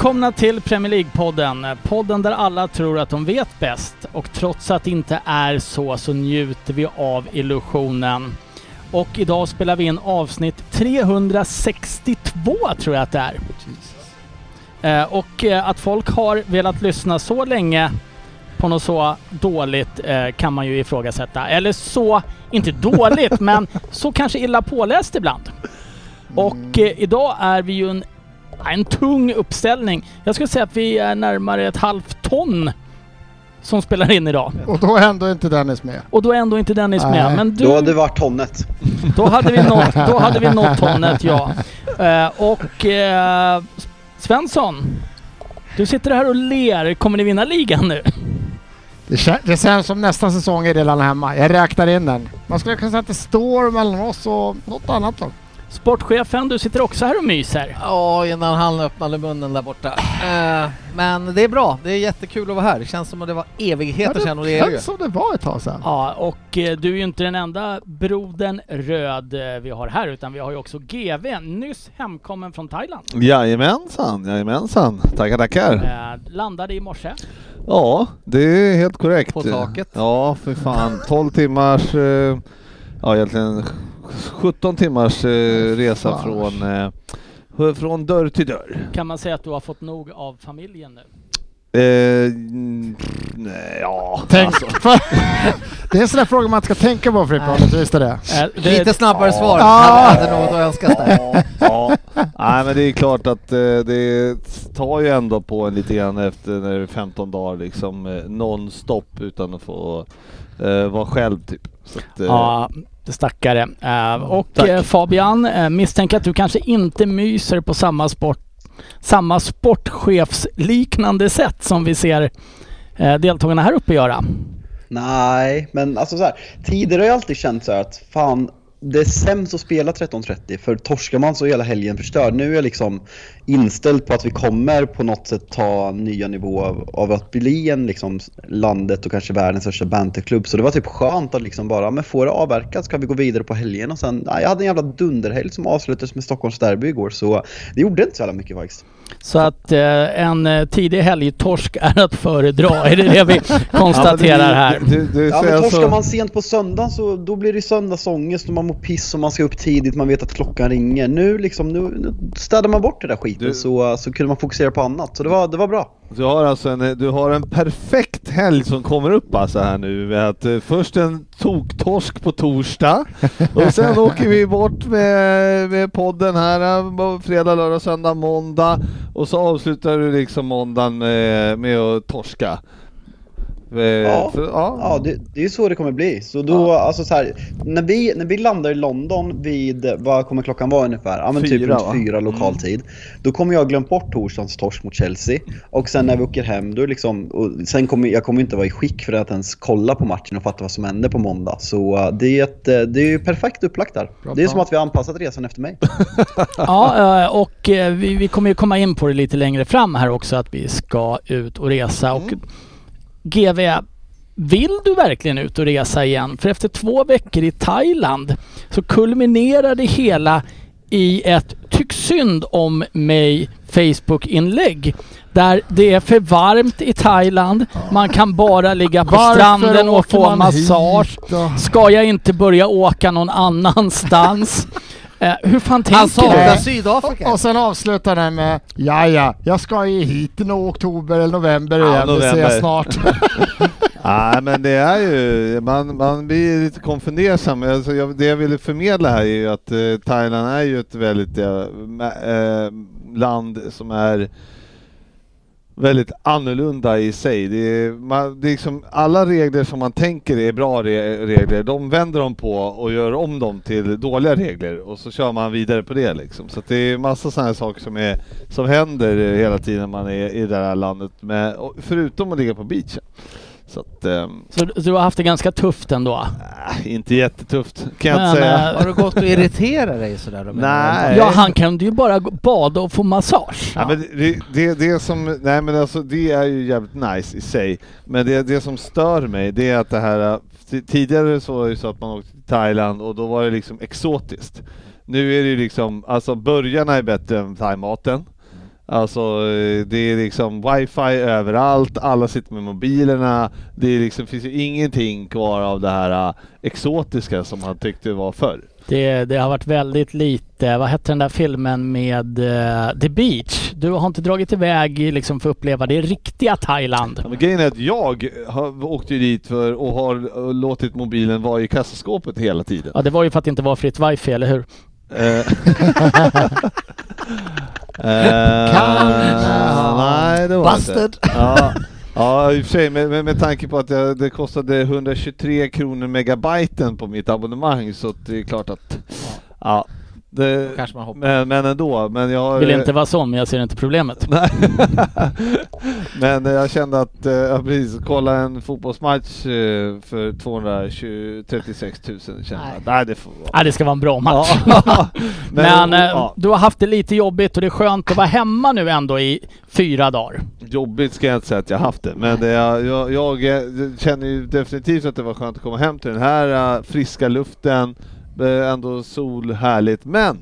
Välkomna till Premier League-podden. Podden där alla tror att de vet bäst och trots att det inte är så så njuter vi av illusionen. Och idag spelar vi in avsnitt 362 tror jag att det är. Eh, och eh, att folk har velat lyssna så länge på något så dåligt eh, kan man ju ifrågasätta. Eller så, inte dåligt, men så kanske illa påläst ibland. Och eh, idag är vi ju en en tung uppställning. Jag skulle säga att vi är närmare ett halvt ton som spelar in idag. Och då är ändå inte Dennis med. Och då är ändå inte Dennis med. Nej. Men du, Då hade det varit tonnet. då hade vi nått, då hade vi nått tonnet, ja. Eh, och eh, Svensson, du sitter här och ler. Kommer ni vinna ligan nu? Det, det känns som nästa säsong är redan hemma. Jag räknar in den. Man skulle kunna säga att det står mellan oss och något annat då. Sportchefen, du sitter också här och myser. Ja, innan han öppnade munnen där borta. Eh, men det är bra. Det är jättekul att vara här. Det känns som att det var evigheter sedan och det är det känns som det var ett tag sedan. Ja, och eh, du är ju inte den enda brodern röd eh, vi har här, utan vi har ju också GV, nyss hemkommen från Thailand. Jajamensan, jajamensan. Tackar, tackar. Landade i morse. Ja, det är helt korrekt. På taket. Ja, för fan. 12 timmars, ja egentligen 17 timmars eh, resa från, eh, från dörr till dörr. Kan man säga att du har fått nog av familjen nu? Eh, nej, ja, Tänk, alltså. det är en sån där fråga man ska tänka på Frippon, visst är det? Eh, det Lite snabbare svar. Ja. Hade något att önska där. ja, nej men det är klart att eh, det tar ju ändå på en lite grann efter när det är 15 dagar liksom eh, non-stop utan att få vara själv typ. Så att, Ja, stackare. Eh, och Tack. eh, Fabian, eh, misstänker att du kanske inte myser på samma sport samma sportchefsliknande sätt som vi ser deltagarna här uppe göra. Nej, men alltså så här, tidigare har jag alltid känt så här att fan, det är sämst att spela 13.30 för torskar man så är hela helgen förstörd. Nu är jag liksom inställd på att vi kommer på något sätt ta nya nivåer av, av att bli en liksom landet och kanske världens största banterklubb. Så det var typ skönt att liksom bara, men får det avverkat kan vi gå vidare på helgen och sen, nej, jag hade en jävla dunderhelg som avslutades med Stockholms derby igår så det gjorde inte så jävla mycket faktiskt. Så att eh, en eh, tidig helgtorsk är att föredra. Är det det vi konstaterar här? Du, du, Ja säger men torskar så- man sent på söndagen så då blir det söndagsångest och man mår piss och man ska upp tidigt, man vet att klockan ringer. Nu liksom, nu, nu städar man bort det där skiten Du- så, så kunde man fokusera på annat. Så det var, det var bra. Du har alltså en, du har en perfekt helg som kommer upp alltså här nu med att eh, först en toktorsk på torsdag och sen åker vi bort med, med podden här eh, fredag, lördag, söndag, måndag och så avslutar du liksom måndagen med, med att torska. Eh, Ja. för- ja. Ja, det, det är så det kommer bli. Så då, alltså så här, när vi, när vi landar i London vid, vad kommer klockan vara ungefär? Ja men typ Fyra, runt va? fyra lokal tid. Då kommer jag ha glömt bort torsdagens torsk mot Chelsea. Och sen när vi åker hem, då liksom, och sen kommer jag kommer inte vara i skick för att ens kolla på matchen och fatta vad som händer på måndag. Så uh, det är, ett, uh, det är ju perfekt upplagt där. Bra det är plan. som att vi har anpassat resan efter mig. Ja, eh, och eh, vi, vi kommer ju komma in på det lite längre fram här också att vi ska ut och resa. Och GV, vill du verkligen ut och resa igen? För efter två veckor i Thailand så kulminerar det hela i ett tyck synd om mig Facebook-inlägg. Där det är för varmt i Thailand, man kan bara ligga på stranden och få massage. Ska jag inte börja åka någon annanstans? Eh, hur fan Han tänker du? Sydafrika. Och, och sen avslutar den med Ja, ja, jag ska ju hit i oktober eller november Ja, igen, det ser november. jag snart. Nej men det är ju, man, man blir lite konfundersam. Alltså, jag, det jag ville förmedla här är ju att eh, Thailand är ju ett väldigt eh, eh, land som är väldigt annorlunda i sig. Det är, man, det är liksom, alla regler som man tänker är bra re regler, de vänder de på och gör om dem till dåliga regler och så kör man vidare på det liksom. Så att det är massa sådana här saker som, är, som händer hela tiden när man är i det här landet, med, förutom att ligga på beachen. Så att, ehm, Så, så du har haft det ganska tufft ändå? äh, inte jättetufft kan jag Men, inte säga. eh, Har du gått och irriterat dig sådär då? Nej. Ja, han kan ju bara bada och få massage. Ja, men det, det, det som, nej men alltså det är ju jävligt nice i sig. Men det, det som stör mig det är att det här, t- tidigare så var det ju så att man åkte till Thailand och då var det liksom exotiskt. Nu är det ju liksom, alltså burgarna är bättre än thaimaten. Alltså eh, det är liksom wifi överallt, alla sitter med mobilerna. Det är liksom, finns ju ingenting kvar av det här eh, exotiska som man tyckte var förr. Det, det har varit väldigt lite, vad hette den där filmen med eh, The Beach? Du har inte dragit iväg liksom för att uppleva det riktiga Thailand. Ja, men grejen är att jag har, åkte ju dit för och har låtit mobilen vara i kassaskåpet hela tiden. Ja, det var ju för att det inte var fritt wifi, eller hur? Eh, eh, Kan- Nej, det var det inte. Ja, ja, i och för sig med, med, med tanke på att det, det kostade 123 kronor megabyten på mitt abonnemang så det är klart att... Ja, det, Kanske man hoppar. men, men ändå. Men jag, Vill inte vara sån, men jag ser inte problemet. Nej. Men eh, jag kände att, eh, ja, precis, kolla en fotbollsmatch eh, för 236 000 kände jag, Nej. nej det får vara. Ja, det ska vara en bra match. Men, eh, ja, du har haft det lite jobbigt och det är skönt att vara hemma nu ändå i fyra dagar. jobbigt ska jag inte säga att jag haft det, men det, jag, jag, jag känner ju definitivt att det var skönt att komma hem till den här friska luften, ändå sol, härligt, men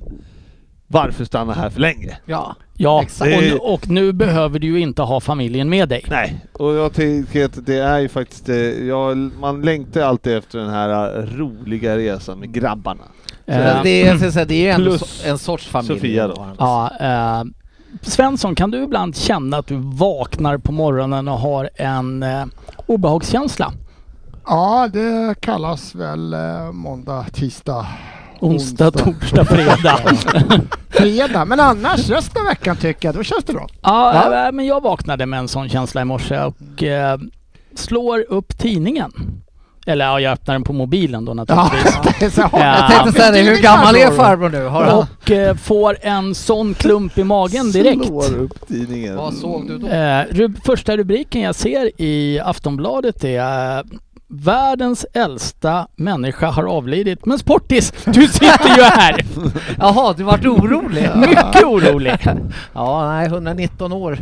varför stanna här för länge? Ja. Ja, Exakt. och, nu- och nu behöver du ju inte ha familjen med dig. Nej, och jag tycker att det är ju faktiskt, eh, jag, man längtar alltid efter den här eh, roliga resan med grabbarna. Eh, det, är, jag ska säga, det är ju ändå so- en sorts familj. Sofia då. Ja, eh, Svensson, kan du ibland känna att du vaknar på morgonen och har en eh, obehagskänsla? Ja, det kallas väl eh, måndag, tisdag, Onsdag, Onsdag. torsdag, fredag. fredag. Men annars resten av veckan tycker jag, då känns det bra. ja, Ja. eh, men jag vaknade med en sån känsla i morse och eh, slår upp tidningen. Eller ja, jag öppnar den på mobilen då Ja, naturligtvis. det är så, Ja. Jag tänkte säga det, hur gammal är farbror nu? Har. Och eh, får en sån klump i magen direkt. Slår upp tidningen. Vad såg du då? Eh, rub- första rubriken jag ser i Aftonbladet är eh, Världens äldsta människa har avlidit. Men Sportis, du sitter ju här! Jaha, du vart orolig? Mycket orolig. Ja, nej, 119 år.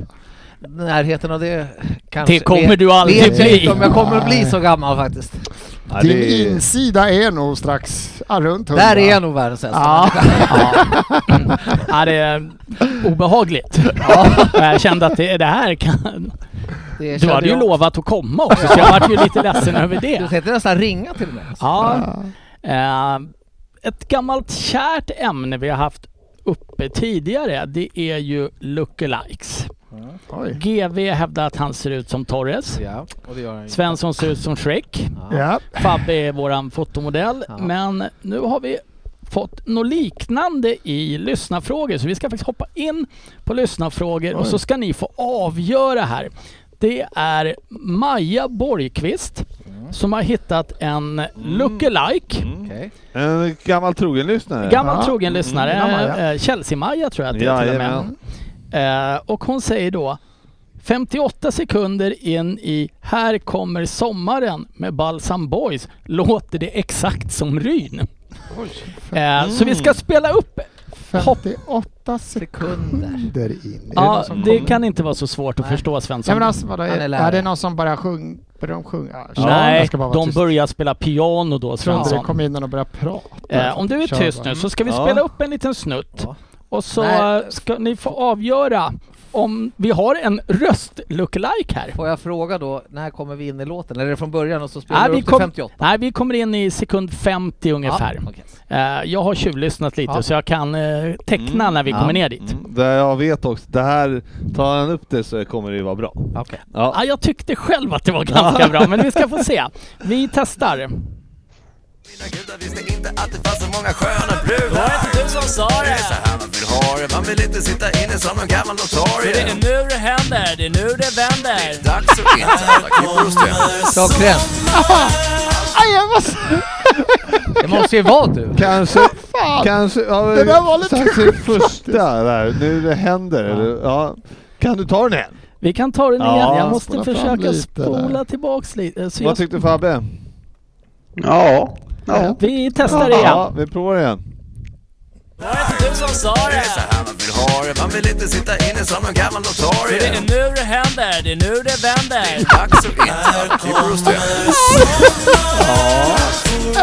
Närheten av det kanske... Det kommer vet- du aldrig vet bli. inte om jag kommer att bli så gammal faktiskt. Ja, Din det är- insida är nog strax ja, runt 100. Där är jag nog världens äldsta Ja. ja. ja, det är obehagligt. Jag kände att det, det här kan... Det Du hade ju jag. lovat att komma också så jag vart ju lite ledsen över Du det. tänkte nästan ringa till mig. Ja. Eh, ett gammalt kärt ämne vi har haft uppe tidigare det är ju lookalikes. Oj. GV hävdar att han ser ut som Torres. Ja, och det gör han ju. Svensson ser ut som Shrek. Ja. Ja. Fabbe är våran fotomodell. Ja. Men nu har vi fått något liknande i lyssnarfrågor. Så vi ska faktiskt hoppa in på lyssnarfrågor och Oj. så ska ni få avgöra här. Det är Maja Borgqvist som har hittat en lookalike. Mm. Okej. En gammal trogen lyssnare. Gammal Ja. trogen lyssnare. Mm, ja, Maja. eh, Chelsea-Maja tror jag att det är till och med. Eh, och hon säger då 58 sekunder in i Här kommer sommaren med Balsam Boys låter det exakt som Ryn. Eh, Så vi ska spela upp. 58 Sekunder. in. Det Ja, det kommer? kan inte vara så svårt att Nej. förstå Ja, Svensson. men alltså, vadå, är är, det någon som bara sjung, börjar de sjunga? Ja, Nej, de tyst. börjar spela piano då inte det Svensson. kom in och började prata. Eh, om du är tyst bara. nu så ska vi Ja. spela upp en liten snutt. Ja. Och så Nej. ska ni få avgöra om vi har en röst lookalike här. Får jag fråga då, när kommer vi in i låten? Eller är det från början och så spelar Nej, du vi upp till kom- 58? Nej, vi kommer in i sekund 50 ungefär. Ja, okej. Eh, jag har tjuvlyssnat lite Ja. så jag kan eh, teckna Mm. när vi Ja. kommer ner dit. Mm, det jag vet också, det här, tar han upp det så kommer det ju vara bra. Ja. Ja, jag tyckte själv att det var ganska bra, men vi ska få se. Vi testar. Mina gudar visste inte att det fanns så många sköna brudar Var det inte du som sa Det är så det? här man vill ha det, man vill inte sitta inne som en gammal För det notarie är nu det händer, det är nu det vänder. Dags att insamla klippor och ström Klockrent. Aj, jag måste... Det måste ju vara du. Kanske, kanske, ja, Det där var lite kanske sjukt första där, nu det händer. Eller, ja. Kan du ta den igen? Vi kan ta den Ja, igen. Jag måste försöka spola där. tillbaks lite. Så Vad jag, tyckte Fabbe? Ja. Ja. vi testar igen. Ja, vi provar igen. Var det inte du som sa Det är så det? här man vill ha det, man vill inte sitta inne som en gammal För det notarie är nu det händer, det är nu det vänder. Dags att klippor och ström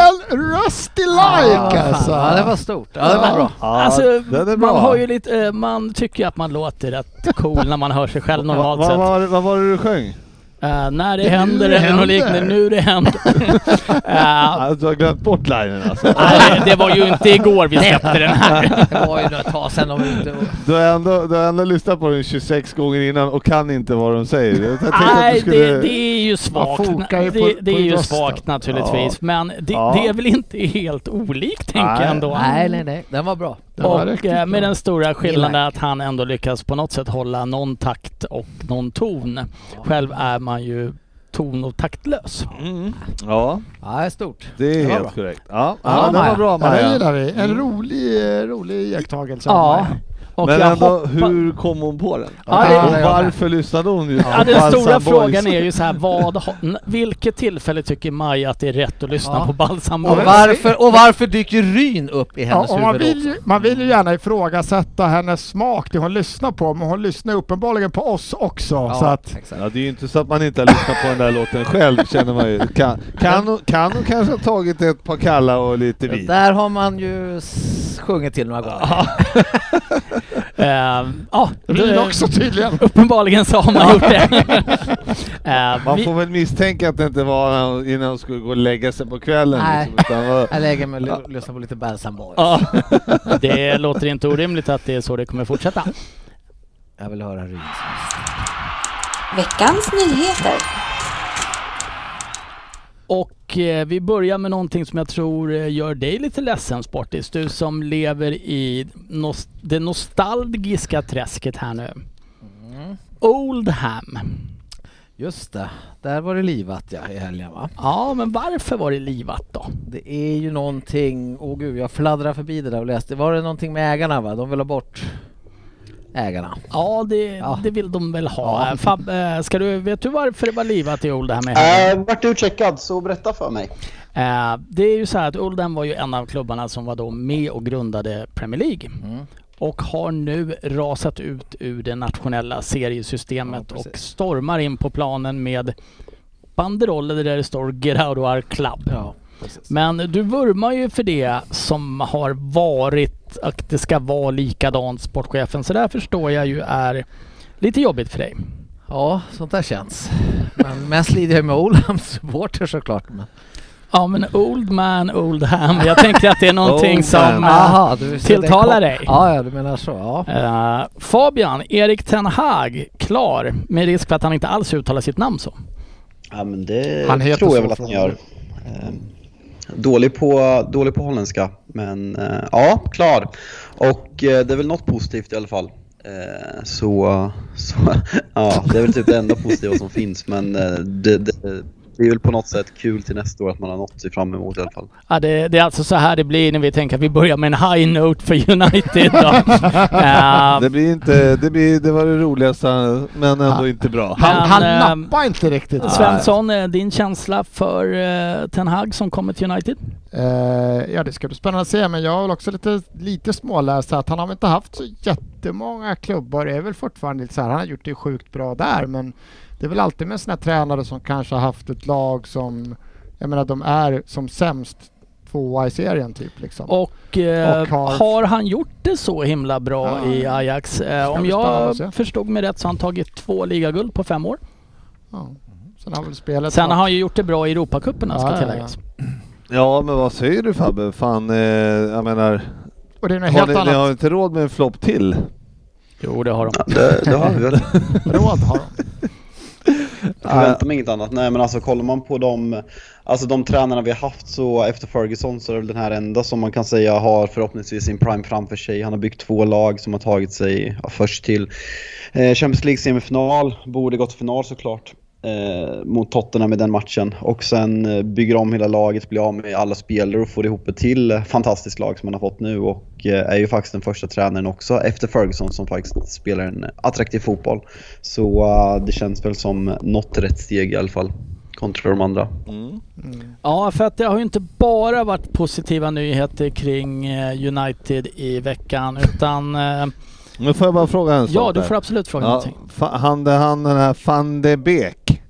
En rusty like alltså! Ja, det var stort. Ja, det var bra. Ja, Alltså, är man har ju lite, eh, man tycker ju att man låter rätt cool när man hör sig själv Vad normalt vad sett. var, vad var det du sjöng? Eh, när det nu händer det eller något liknande, nu det händer. Ah, du har glömt bort linen alltså. nej, det var ju inte igår vi släppte den här. Det var ju ett tag sedan de inte... Du har, ändå, du har ändå lyssnat på den 26 gånger innan och kan inte vad de säger. Nej, skulle... det, det är ju svagt. på- det, det är ju svagt naturligtvis, men det, Ja. det är väl inte helt olikt tänker jag ändå. Nej, nej, nej. Den var bra. Det Och eh, med bra. den stora skillnaden att han ändå lyckas på något sätt hålla någon takt och någon ton. Själv är man ju ton och taktlös. Mm. Ja, Ja, det är stort. det är Det helt bra. korrekt. Ja, Ja, ja, den var Maja. bra Ja, det Maja. gillar vi. En rolig, eh, rolig iakttagelse. Ja. Maja. Och Men jag ändå, hoppa- hur kom hon på den? Ja, det- och varför lyssnade hon ju Ja, den stora Boys? frågan är ju så här, vad, vilket tillfälle tycker Maja att det är rätt att lyssna Ja. på Balsam Och varför, och varför dyker Ryn upp i hennes Ja, och man, huvud vill ju, man vill ju gärna ifrågasätta hennes smak, det hon lyssnar på, men hon lyssnar uppenbarligen på oss också. också? Så att, exakt. Ja, det är ju inte så att man inte har lyssnat på den där låten själv känner man ju. Kan, kan, hon, kan hon kanske ha tagit ett par kalla och lite vin? där har man ju sjungit till några gånger. Eh, Ja, Ryn det- också tydligen. Uppenbarligen så har man gjort det. Eh, Man vi- får väl misstänka att det inte var innan hon skulle gå och lägga sig på kvällen. Nej. Liksom, utan var, Jag lägger mig och ly- lyssnar på lite Balsam Boys. Det låter inte orimligt att det är så det kommer fortsätta. Jag vill höra Ryn. Veckans nyheter. Och eh, vi börjar med någonting som jag tror eh, gör dig lite ledsen Sportis. Du som lever i nos- det nostalgiska träsket här nu. Oldham. Just det, där var det livat ja, i helgen va? Ja, men varför var det livat då? Det är ju någonting, åh gud jag fladdrar förbi det där och läste. Var det någonting med ägarna va? De vill ha bort ägarna. Ja, det, Ja. det vill de väl ha. Ja. Fab, eh, ska du, vet du varför det var livat i Oldham? i Äh, vart du checkad, så berätta för mig. Eh, det är ju så här att Oldham var ju en av klubbarna som var då med och grundade Premier League. Mm. Och har nu rasat ut ur det nationella seriesystemet Ja, och stormar in på planen med banderoller där det står Get out of our club. Ja, precis. Men du vurmar ju för det som har varit att det ska vara likadant sportchefen. Så där förstår jag ju är lite jobbigt för dig. Ja, sånt där känns. Men mest lider jag med Oldhams supporter såklart. Men... Ja men Old Man Oldham. Jag tänker att det är någonting Old som... eh, Aha, tilltalar det dig? Ja, ja, du menar så. Ja. eh, Fabian, Erik Ten Hag, klar. Med risk för att han inte alls uttalar sitt namn så. Ja men det Han heter tror jag väl att han gör. Ehm, Dålig på, dålig på holländska, men eh, ja, klar. Och eh, det är väl något positivt i alla fall. Eh, Så, så ja, det är väl typ det enda positiva som finns, men eh, det, det, det är väl på något sätt kul till nästa år att man har nått sig fram emot i alla fall. Ja, det, det är alltså så här det blir när vi tänker att vi börjar med en high note för United. Då. Eh, det blir inte, det, blir, det var det roligaste men ändå Ja. inte bra. Men, Han, han eh, nappar inte riktigt. Svensson, eh, din känsla för eh, Ten Hag som kommer till United? Eh, ja, det ska bli spännande att se, men jag har väl också lite, lite småläst att han har inte haft så jättemånga klubbar. Det är väl fortfarande lite så här, han har gjort det sjukt bra där, men det är väl alltid med sådana tränare som kanske har haft ett lag som, jag menar de är som sämst tvåa i serien typ liksom. Och, eh, Och har- har... han gjort det så himla bra Ja. i Ajax? Eh, om jag förstod mig rätt så har han tagit två ligaguld på fem år. Ja. Sen har väl spelet... Sen har han ju gjort det bra i Europacuperna ska Ja, ja, tilläggas. Ja men vad säger du Fabbe? Fan, eh, jag menar, Och det är något har helt ni, ni annat har inte råd med en flopp till? Jo, det har de. Ja, det, det har vi väl. råd har de. Jag förväntar mig inget annat. Nej men alltså kollar man på de, alltså de tränarna vi har haft så efter Ferguson så är det den här enda som man kan säga har förhoppningsvis sin prime framför sig. Han har byggt två lag som har tagit sig ja, först till eh, Champions League semifinal, borde gått till final såklart. Eh, mot Tottenham i den matchen och sen eh, bygger om hela laget, blir av med alla spelare och får ihop ett till fantastiskt lag som man har fått nu och eh, är ju faktiskt den första tränaren också efter Ferguson som faktiskt spelar en attraktiv fotboll. Så eh, det känns väl som något rätt steg i alla fall kontra de andra. Mm. Ja, för att det har ju inte bara varit positiva nyheter kring United i veckan utan... Nu får jag bara fråga en sak Ja, du där. får absolut fråga Ja, någonting. han, det- han den här van de Beek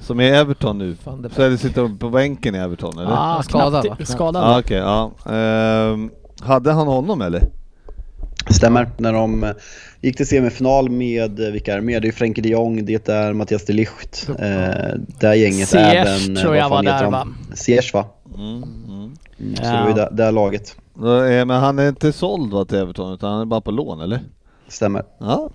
som är i Everton nu. Så är det sitter på bänken i Everton eller? Ah, skadad, va? Skadad. Ja, okej, ja. Ehm, hade han honom eller? Stämmer. När de eh, gick till semifinal med, eh, vilka är det med? Det är Frenkie de Jong, det är Mattias de Ligt. Eh, det här gänget Ziyech även... eh, tror jag var där, va? Ziyech va? Mm, mm. Så det var ju Ja. det, det här laget. Men han är inte såld va, till Everton utan han är bara på lån eller? Stämmer. Ja.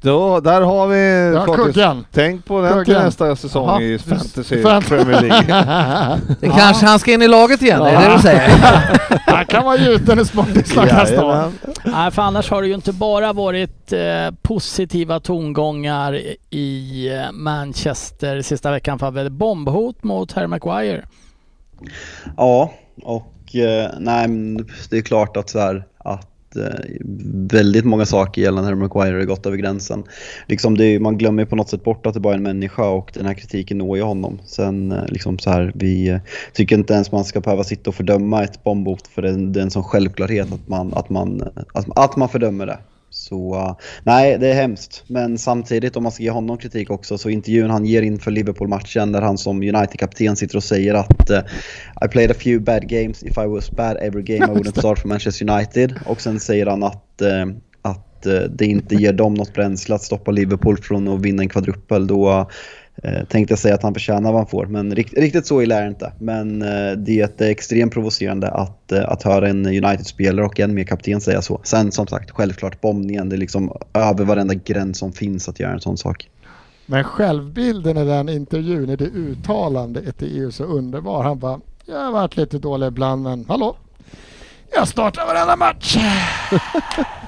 Då, där har vi Ja, kuggen. Tänk på den till nästa säsong Jaha. i Fantasy Fan- Premier League. Det kanske han ska in i laget igen, är det det du säger? Han kan vara gjuten i sportis nästa år. Jajamän. Nej, för annars har det ju inte bara varit eh, positiva tongångar i eh, Manchester sista veckan för väl bombhot mot Harry Maguire. Ja, och eh, nej, det är klart att så här, att eh, väldigt många saker gällande Harry Maguire har gått över gränsen. Liksom det man glömmer ju på något sätt bort att det bara är en människa och den här kritiken når ju honom. Sen eh, liksom så här, vi eh, tycker inte ens man ska behöva sitta och fördöma ett bombhot för det är, en- det är en sån självklarhet att man, att man, att, att man fördömer det. Så nej, det är hemskt. Men samtidigt om man ska ge honom kritik också så intervjun han ger inför Liverpool-matchen där han som United-kapten sitter och säger att eh, I played a few bad games. If I was bad every game I wouldn't start for Manchester United. Och sen säger han att, eh, att eh, det inte ger dem något bränsle att stoppa Liverpool från att vinna en kvadruppel. Då tänkte jag säga att han förtjänar vad han får. Men rikt, riktigt så illa är det inte. Men eh, det är extremt provocerande att, eh, att höra en United-spelare och en mer kapten säga så. Sen som sagt, självklart bombningen. Det är liksom över varenda gräns som finns att göra en sån sak. Men självbilden i den intervjun, i det uttalandet är ju så underbar. Han bara, jag har varit lite dålig ibland men hallå, jag startar varenda match.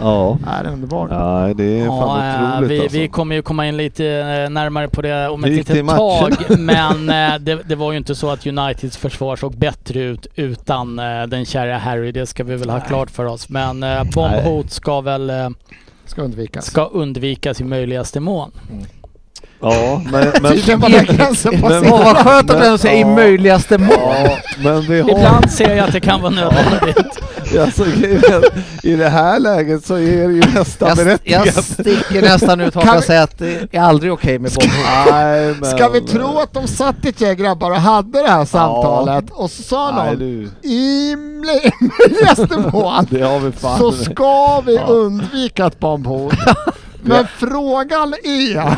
Ja. Nej, det är underbart. ja, det är fan Ja, eh, otroligt vi, alltså. vi kommer ju komma in lite eh, närmare på det om ett litet tag. Men eh, det, det var ju inte så att Uniteds försvar såg bättre ut utan den kära Harry. Det ska vi väl ha klart för oss. Men bombhot ska väl Ska undvikas. ska undvikas i möjligaste mån. Ja, men, men, Tydligen var den gränsen Men- passerad. Åh vad skönt att du säger i Ja. möjligaste mån. ja, men vi har... Ibland ser jag att det kan vara nödvändigt. Alltså, I det här läget så är det ju nästan Jag, jag berättigat. sticker nästan ut hakan Kan och säger att det är aldrig okej med bombhot. Nej, men... Ska vi tro att de satt ett gäng grabbar och hade det här samtalet och så sa Nej, någon du. i möjligaste mån Det har vi fan... så ska vi Ja. undvika ett bombhot. Men frågan är,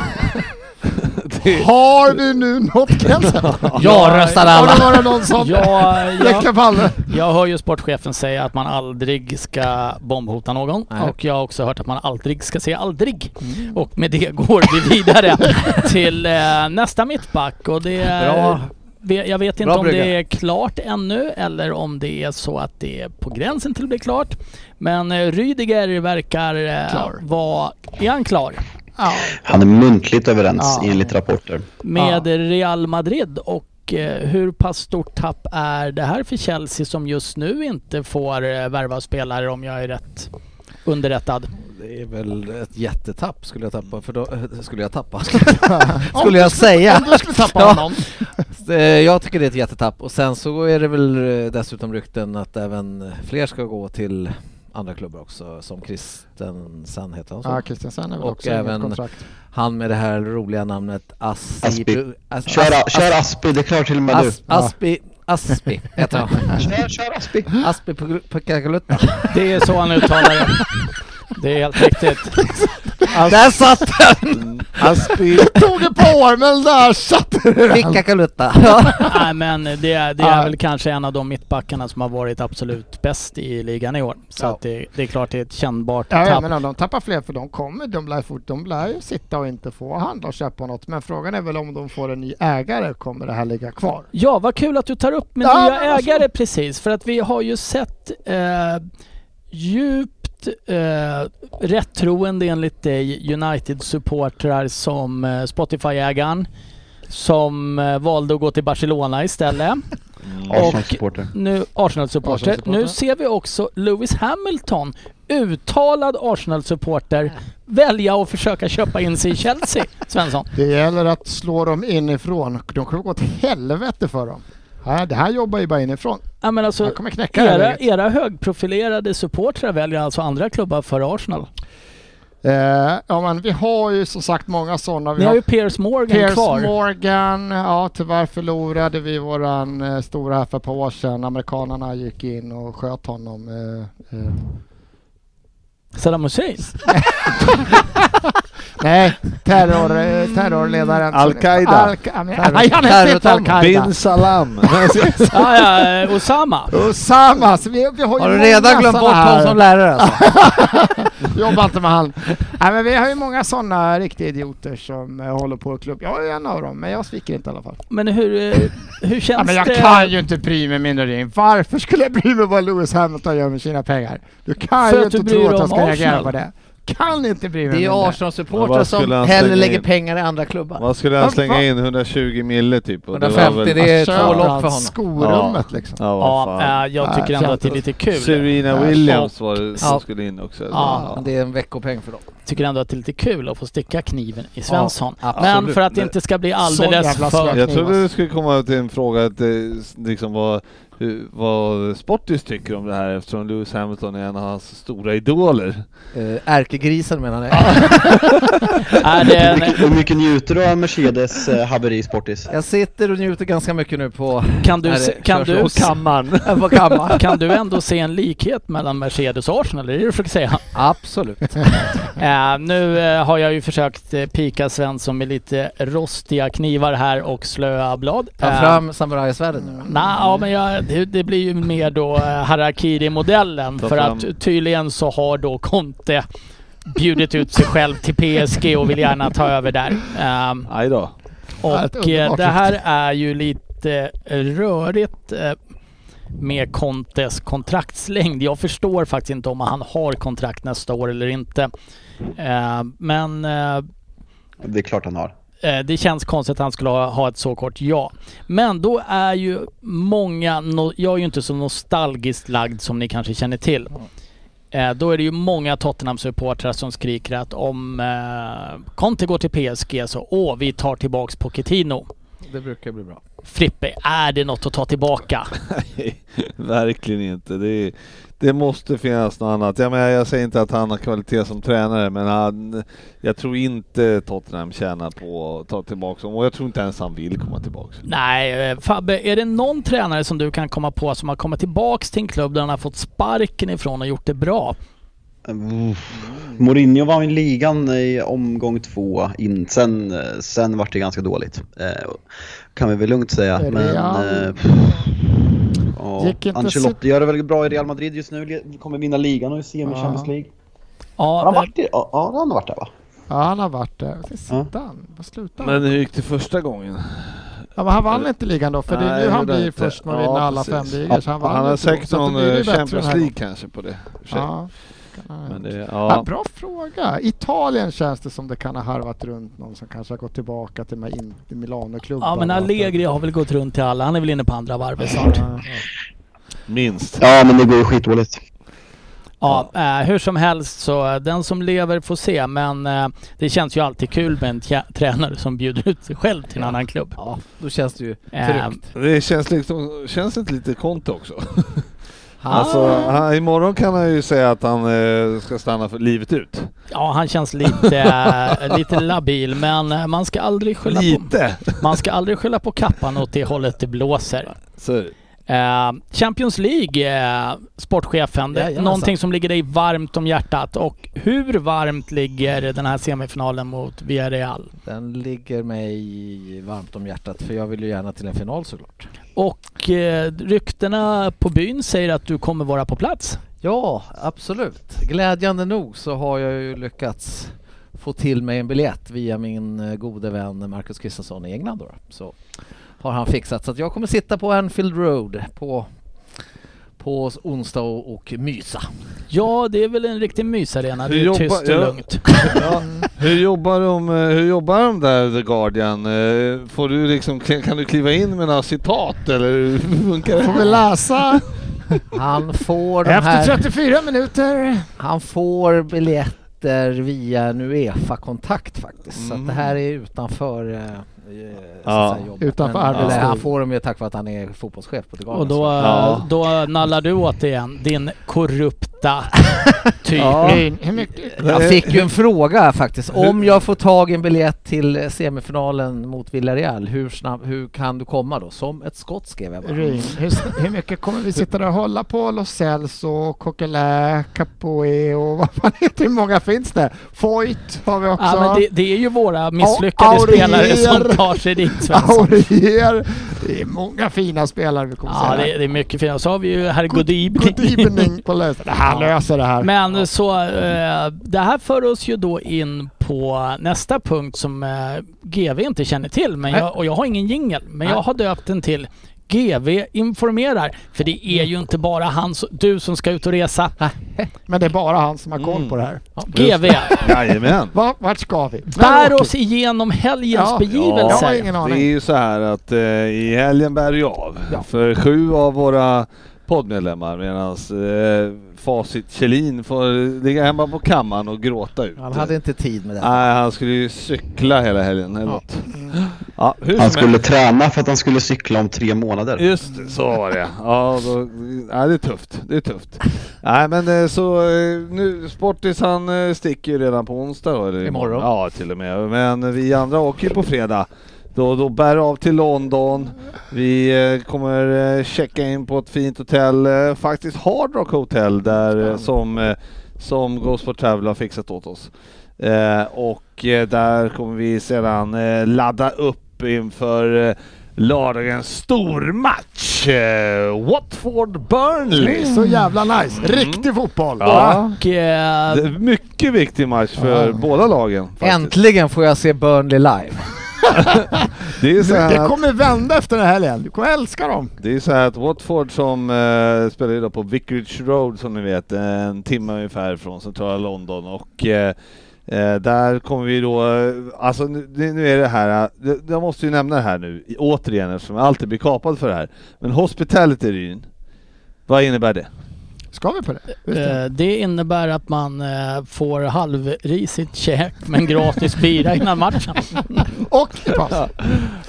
har vi nu nått gränsen? Jag röstar Har det alla. varit någon som Jag, räcker jag, Palme? jag hör ju sportchefen säga att man aldrig ska bombhota någon Nej. och jag har också hört att man aldrig ska säga aldrig. Och med det går vi vidare till eh, nästa mittback och det är Bra. Jag vet inte Bra om brygga. det är klart ännu eller om det är så att det är på gränsen till att bli klart. Men eh, Rydiger verkar eh, Klar. vara... Är han klar? Ja. Han är muntligt överens Ja. enligt rapporter. Med Real Madrid och eh, hur pass stort tapp är det här för Chelsea som just nu inte får eh, värva spelare om jag är rätt underrättad? Det är väl ett jättetapp skulle jag tappa, för då eh, skulle jag tappa. skulle jag säga. Om du skulle tappa Ja. honom. Jag tycker det är ett jättetapp och sen så är det väl dessutom rykten att även fler ska gå till andra klubbar också som Christensen heter han så? Ja, Kristiansen är väl Och också även- kontrakt. Han med det här roliga namnet Aspi. Aspi. As, Kör, As- kör Aspi, det är klart till och med As, du. Aspi. Aspi heter han. Kör, kör Aspi. Aspi Pukkalutta. Det är så han uttalar det. Det är helt riktigt. Där satt den! Han spel, Tog det på armen där satte du den! Vilka kalutta! Nej men det, är- det är Ja. väl kanske en av de mittbackarna som har varit absolut bäst i ligan i år. Så Ja. att det, det är klart det är ett kännbart Ja, tapp. men om de tappar fler för de kommer, de lär, fort, de lär ju sitta och inte få handla och köpa något. Men frågan är väl om de får en ny ägare, kommer det här ligga kvar? Ja, vad kul att du tar upp med Ja, nya men alltså- ägare precis. För att vi har ju sett eh, eh, rättroende enligt dig United-supportrar som eh, Spotify-ägaren som eh, valde att gå till Barcelona istället. Arsenal-supporter. Nu Arsenal-supporter. Arsenal-supporter. Nu ser vi också Lewis Hamilton, uttalad Arsenal-supporter, välja att försöka köpa in sig i Chelsea. Svensson. Det gäller att slå dem inifrån. De kommer gå åt helvete för dem. Ja, det här jobbar ju bara inifrån. Ja, men alltså, Han kommer knäcka det här era, era högprofilerade supportrar väljer alltså andra klubbar för Arsenal. Eh, ja men vi har ju som sagt många sådana. Vi Ni har ju Piers Morgan Piers kvar. Morgan, ja tyvärr förlorade vi våran eh, stora här för ett par år sedan. Amerikanerna gick in och sköt honom. Eh, eh. Saddam Hussein. Nej, terror, eh, terrorledaren. Al-Qaida. Al. Al-Qaida. Bin Salam. ja, ja, eh, Osama. Osama, så vi, vi har ju Har du redan glömt bort här. som lärare alltså? Jobbar inte med han. Nej men vi har ju många sådana riktiga idioter som eh, håller på i klubb. Jag är en av dem, men jag sviker inte i alla fall. Men hur, hur känns Ja, men jag det? kan ju inte bry mig mindre din. Varför skulle jag bry mig vad Lewis Hamilton gör med sina pengar? Du kan För ju att du inte bryr tro att jag ska reagera Arsenal. på det. Kan inte bry mig Det är Arsenal-supportrar som hellre lägger in? pengar i andra klubbar. Vad skulle han slänga in? 120 mille typ? Och 150, var väl- det är två lopp allt för honom. Skorummet Ja. liksom. Ja, Ja, eh, jag Ja, tycker ändå att det är lite kul. Serena Ja, Williams var det som Ja. skulle in också. Ja. Det är en veckopeng för dem. tycker ändå att det är lite kul att få sticka kniven i Svensson. Ja, Men för att det inte ska bli alldeles för... Jag trodde det skulle komma till en fråga att, eh, liksom vad, hur- vad Sportis tycker om det här eftersom Lewis Hamilton är en av hans stora idoler. Eh, Ärkegrisen menar jag. Är det en, Hur mycket njuter du av Mercedes eh, haveri Sportis? Jag sitter och njuter ganska mycket nu på, kan, du, det se- kan, du, Kammaren. på kammaren. kan du ändå se en likhet mellan Mercedes och Arsenal? Är det det du försöker säga? Absolut. Eh, nu eh, har jag ju försökt eh, pika Svensson med lite rostiga knivar här och slöa blad. Ta fram samurajsvärdet nu. Nej, ja, men jag, det, det blir ju mer då eh, Harakiri-modellen för att tydligen så har då Conte bjudit ut sig själv till PSG och vill gärna ta över där. Ehm, ett och eh, det här är ju lite rörigt eh, med Contes kontraktslängd. Jag förstår faktiskt inte om han har kontrakt nästa år eller inte. Eh, men Det är klart han har. Eh, Det känns konstigt att han skulle ha, ha ett så kort ja. Men då är ju många, no, jag är ju inte så nostalgiskt lagd som ni kanske känner till. Eh, då är det ju många Tottenham-supportrar som skriker att om eh, Conte går till PSG så åh, vi tar tillbaks Pochettino. Det brukar bli bra. Frippe, är det något att ta tillbaka? Nej, verkligen inte. Det, är- det måste finnas något annat. Jag, menar, jag säger inte att han har kvalitet som tränare, men han, jag tror inte Tottenham tjänar på att ta tillbaka honom och jag tror inte ens han vill komma tillbaka. Nej, eh, Fabbe, är det någon tränare som du kan komma på som har kommit tillbaks till en klubb där han har fått sparken ifrån och gjort det bra? Uff. Mourinho var i ligan i omgång två, in, sen, sen vart det ganska dåligt. Eh, kan vi väl lugnt säga. Men, eh, ja, Gick inte Ancelotti gör det väl bra i Real Madrid just nu, kommer vinna ligan och är semi Ja. Champions League. Ja, Har han eh, varit i, ja, ja, han har varit där va? Ja, han har varit där. Sitter Ja. han? Vad slutar han? Men hur gick det första gången? Ja, men han vann inte ligan då, för det är nu han blir först med att Ja, vinna alla precis. fem ligor. så han vann Han har säkert någon eh, Champions League kanske på det. i. Ja, Men det, Ja. ja. bra fråga. Italien känns det som det kan ha harvat runt någon som kanske har gått tillbaka till in- Milano-klubbarna. Ja men Allegri har väl gått runt till alla. Han är väl inne på andra varvet snart. Ja, Minst. Ja men det går ju skitdåligt. Ja, eh, hur som helst så eh, den som lever får se. Men eh, det känns ju alltid kul med en tränare som bjuder ut sig själv till en annan klubb. Ja, då känns det ju Eh, tryggt. Det känns liksom, känns inte lite Conte också? Alltså, han, imorgon kan han ju säga att han eh, ska stanna för livet ut. ja, han känns lite, eh, lite labil men eh, man ska aldrig skylla på, Lite! man ska aldrig skylla på kappan åt det hållet det blåser. Så Champions League, eh, sportchefen, Jajamensan. någonting som ligger dig varmt om hjärtat. Och hur varmt ligger den här semifinalen mot Villarreal? Den ligger mig varmt om hjärtat för jag vill ju gärna till en final såklart. Och eh, ryktena på byn säger att du kommer vara på plats. Ja, absolut. Glädjande nog så har jag ju lyckats få till mig en biljett via min eh, gode vän Marcus Kristensson i England då. Så har han fixat så att jag kommer sitta på Anfield Road på, på onsdag och, och mysa. Ja, det är väl en riktig mysarena. Det Hur är jobbar- tyst och ja. lugnt. Ja, hur, jobbar de, eh, hur jobbar de där, The Guardian? Eh, Får du liksom, kan du kliva in med några citat eller hur funkar det? Får vi läsa Han får de efter här, 34 minuter. han får biljetter via en Uefa-kontakt faktiskt. Så att det här är utanför eh, så Ja. säga, jobbet. Utanför Men, eller, arbetstid. han får dem ju tack vare att han är fotbollschef på Guardian. Och då, Ja. då nallar du åt igen, din korrupta typ. Ja. Jag fick ju en fråga faktiskt. Om jag får tag i en biljett till semifinalen mot Villarreal, hur, snabb, hur kan du komma då? Som ett skott skrev jag bara. Ryn, hur, hur mycket kommer vi sitta där och hålla på Los Celso, Coquelin, Capoe och vad fan heter Hur många finns det? Foyt har vi också. Ja, men det, det är ju våra misslyckade spelare som tar sig dit Svensson. Aurier. Det är många fina spelare vi kommer Ja, se. det, det är mycket. Och så har vi ju herr God Godibning. på lösen. Han Ja. löser det här. Men så, eh, det här för oss ju då in på nästa punkt som eh, GV inte känner till. Men jag, och jag har ingen jingel, men jag Nej. har döpt den till GV informerar. För det är ju inte bara han, som- du som ska ut och resa. Men det är bara han som har koll Mm. på det här. GV, Jajamän. Va, vart ska vi? Bär oss igenom helgens Ja, begivelser. Jag har ingen Det är ju så här att eh, i helgen bär det av Ja. för sju av våra poddmedlemmar medan eh, Facit Kjellin får ligga hemma på kammaren och gråta ut. Han hade inte tid med det. Nej, han skulle ju cykla hela helgen eller Ja. Ja, hur Han skulle helst. träna för att han skulle cykla om tre månader. Just det, så var det ja, då, ja, det är tufft. Det är tufft. Nej men eh, så eh, nu, Sportis han eh, sticker ju redan på onsdag eller Imorgon. Ja till och med. Men vi andra åker ju på fredag. Då, då bär av till London. Vi eh, kommer eh, checka in på ett fint hotell, eh, faktiskt Hard Rock Hotel där eh, som, eh, som Ghost for Travel har fixat åt oss. Eh, och eh, där kommer vi sedan eh, ladda upp inför eh, lördagens stormatch. Eh, Watford-Burnley. Så jävla nice. Riktig fotboll. Ja. Och, eh, Det är en mycket viktig match för båda lagen. faktiskt. Äntligen får jag se Burnley live. Det är så Det här att, kommer vända efter den här helgen. Du kommer älska dem. det är så här att Watford som eh, spelar då på Vicarage Road som ni vet, en timme ungefär från centrala London och eh, eh, där kommer vi då, eh, alltså nu, det- nu är det här, eh, det- jag måste ju nämna det här nu återigen eftersom jag alltid blir kapad för det här. Men Hospitality Ryn, vad innebär det? Ska vi på det? Eh, det innebär att man eh, får halvrisigt käk men gratis bira innan matchen. Och pass.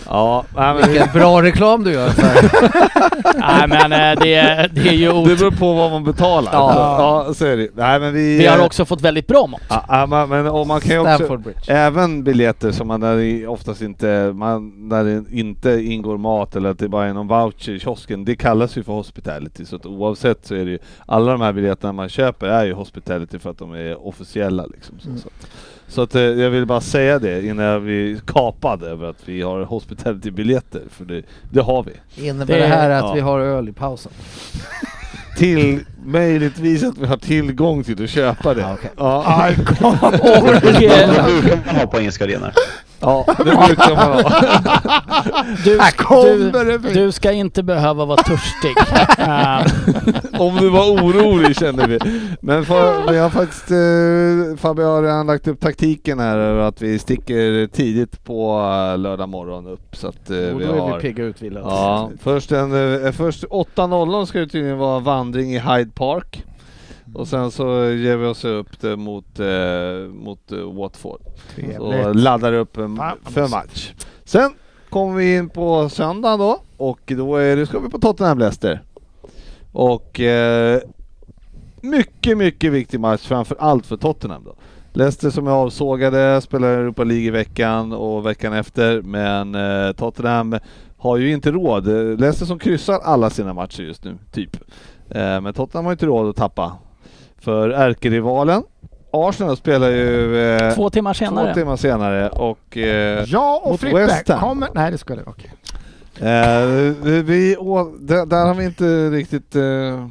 Ja, nej, men Vilken bra reklam du gör för. Nej men eh, det, det är ju det beror på vad man betalar. Ja. ja så är det. Nej, men vi, Vi har också fått väldigt bra mat. Ja, ja, men- men och man kan ju också, Bridge. även biljetter som man där oftast inte, man, där det inte ingår mat eller att det bara är någon voucher i kiosken, det kallas ju för hospitality. Så att oavsett så är det ju, alla de här biljetterna man köper är ju hospitality för att de är officiella liksom. Så, Mm. så. så att eh, jag vill bara säga det innan jag blir kapad över att vi har hospitality-biljetter, för det, det har vi. Innebär Det- det här att ja. vi har öl i pausen? Till, möjligtvis att vi har tillgång till att köpa det. Ja, okej. Ja, Och, man ha på engelska arenor. Ja, det brukar man ha. du, du, du ska inte behöva vara törstig. Eh, Om du var orolig kände vi. Men för, vi har faktiskt, eh, Fabio har redan lagt upp taktiken här att vi sticker tidigt på eh, lördag morgon upp. Så att eh, Och vi då är har... vi pigga ut Wille. Ja, först, en, eh, först 8.00 ska det tydligen vara vandring i Hyde Park. Och sen så ger vi oss upp det mot, eh, mot eh, Watford. Trevligt. laddar upp en, Fan, för match. Sen kommer vi in på söndag då och då är det, ska vi på Tottenham Leicester. Och eh, mycket, mycket viktig match framför allt för Tottenham då. Leicester som är avsågade, spelar Europa League i veckan och veckan efter. Men eh, Tottenham har ju inte råd. Leicester som kryssar alla sina matcher just nu, typ. Eh, men Tottenham har inte råd att tappa. För ärkerivalen Arsenal spelar ju eh, Två timmar senare. två timmar senare och eh, Ja, och Frippe kommer... Nej, det skulle okej. Eh, vi, vi, å, där, där har vi inte riktigt eh,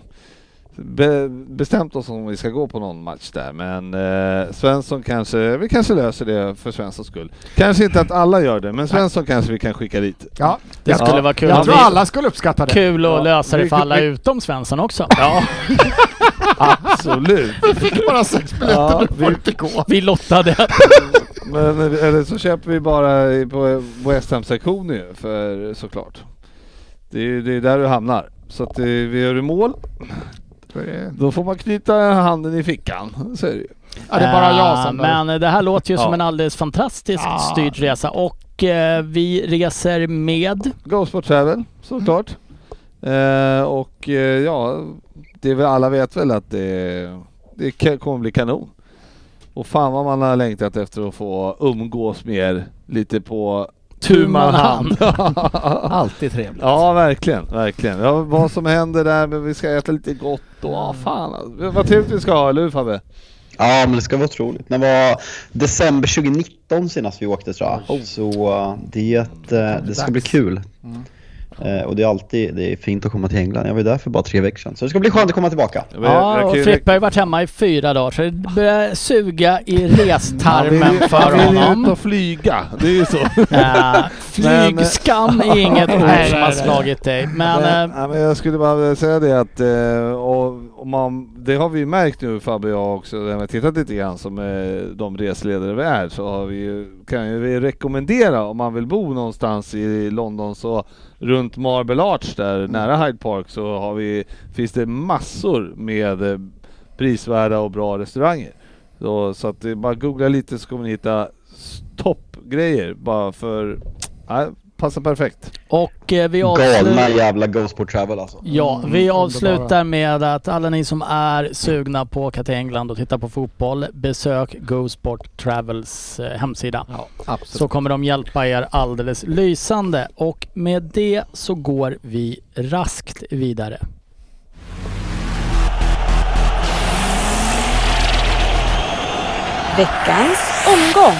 be, bestämt oss om vi ska gå på någon match där. Men eh, Svensson kanske, vi kanske löser det för Svenssons skull. Kanske inte att alla gör det, men Svensson kanske vi kan skicka dit. Ja, Det jag, skulle Ja. vara kul. jag tror alla skulle uppskatta det. Kul att Ja, lösa det för vi- alla vi- utom Svensson också. Ja, absolut. Vi fick bara sex biljetter Ja, nu får inte gå. Vi lottade. Men, eller så köper vi bara i- på West Ham-sektionen ju, för såklart. Det är det är där du hamnar. Så att eh, vi gör i mål, då får man knyta handen i fickan. Så är det ju. Ja, det är bara jag som... Eh, Men det här låter ju som en alldeles fantastiskt Ja. styrd resa och eh, vi reser med Ghost Travel såklart. Eh, och eh, ja, det är väl, alla vet väl att det, det kommer bli kanon. Och fan vad man har längtat efter att få umgås med er lite på tu man hand. Alltid trevligt. Ja, verkligen, verkligen. Ja, vad som händer där, men vi ska äta lite gott och ja, fan. Vad trevligt vi ska ha, eller hur Fabbe? Ja, men det ska vara otroligt. Det var december 2019 senast vi åkte tror jag. Så uh, det, uh, det ska bli kul. Eh, och det är alltid det är fint att komma till England. Jag var där för bara tre veckor sedan. Så det ska bli skönt att komma tillbaka. Ja, och ju Frippe har ju varit hemma i fyra dagar så det börjar suga i restarmen för han vill ju ut honom. och flyga, det är ju så. Eh, flygskam är inget ord Nej, som har slagit dig. Men Men, eh, ja, men jag skulle bara säga det att, eh, och, och man, det har vi ju märkt nu Fabbe och jag också, när vi har tittat lite grann som eh, de resledare vi är, så har vi kan vi rekommendera om man vill bo någonstans i London så runt Marble Arch där nära Hyde Park så har vi, finns det massor med eh, prisvärda och bra restauranger. Så, så att bara googla lite så kommer ni hitta toppgrejer bara för, ja, passar perfekt. och eh, vi Galna avslutar... jävla Ghost Travel alltså. Ja, Mm, vi underbara. avslutar med att alla ni som är sugna på att åka till England och titta på fotboll, besök Go Sport Travels eh, hemsida. Ja, absolut. Så kommer de hjälpa er alldeles lysande. Och med det så går vi raskt vidare. Veckans omgång.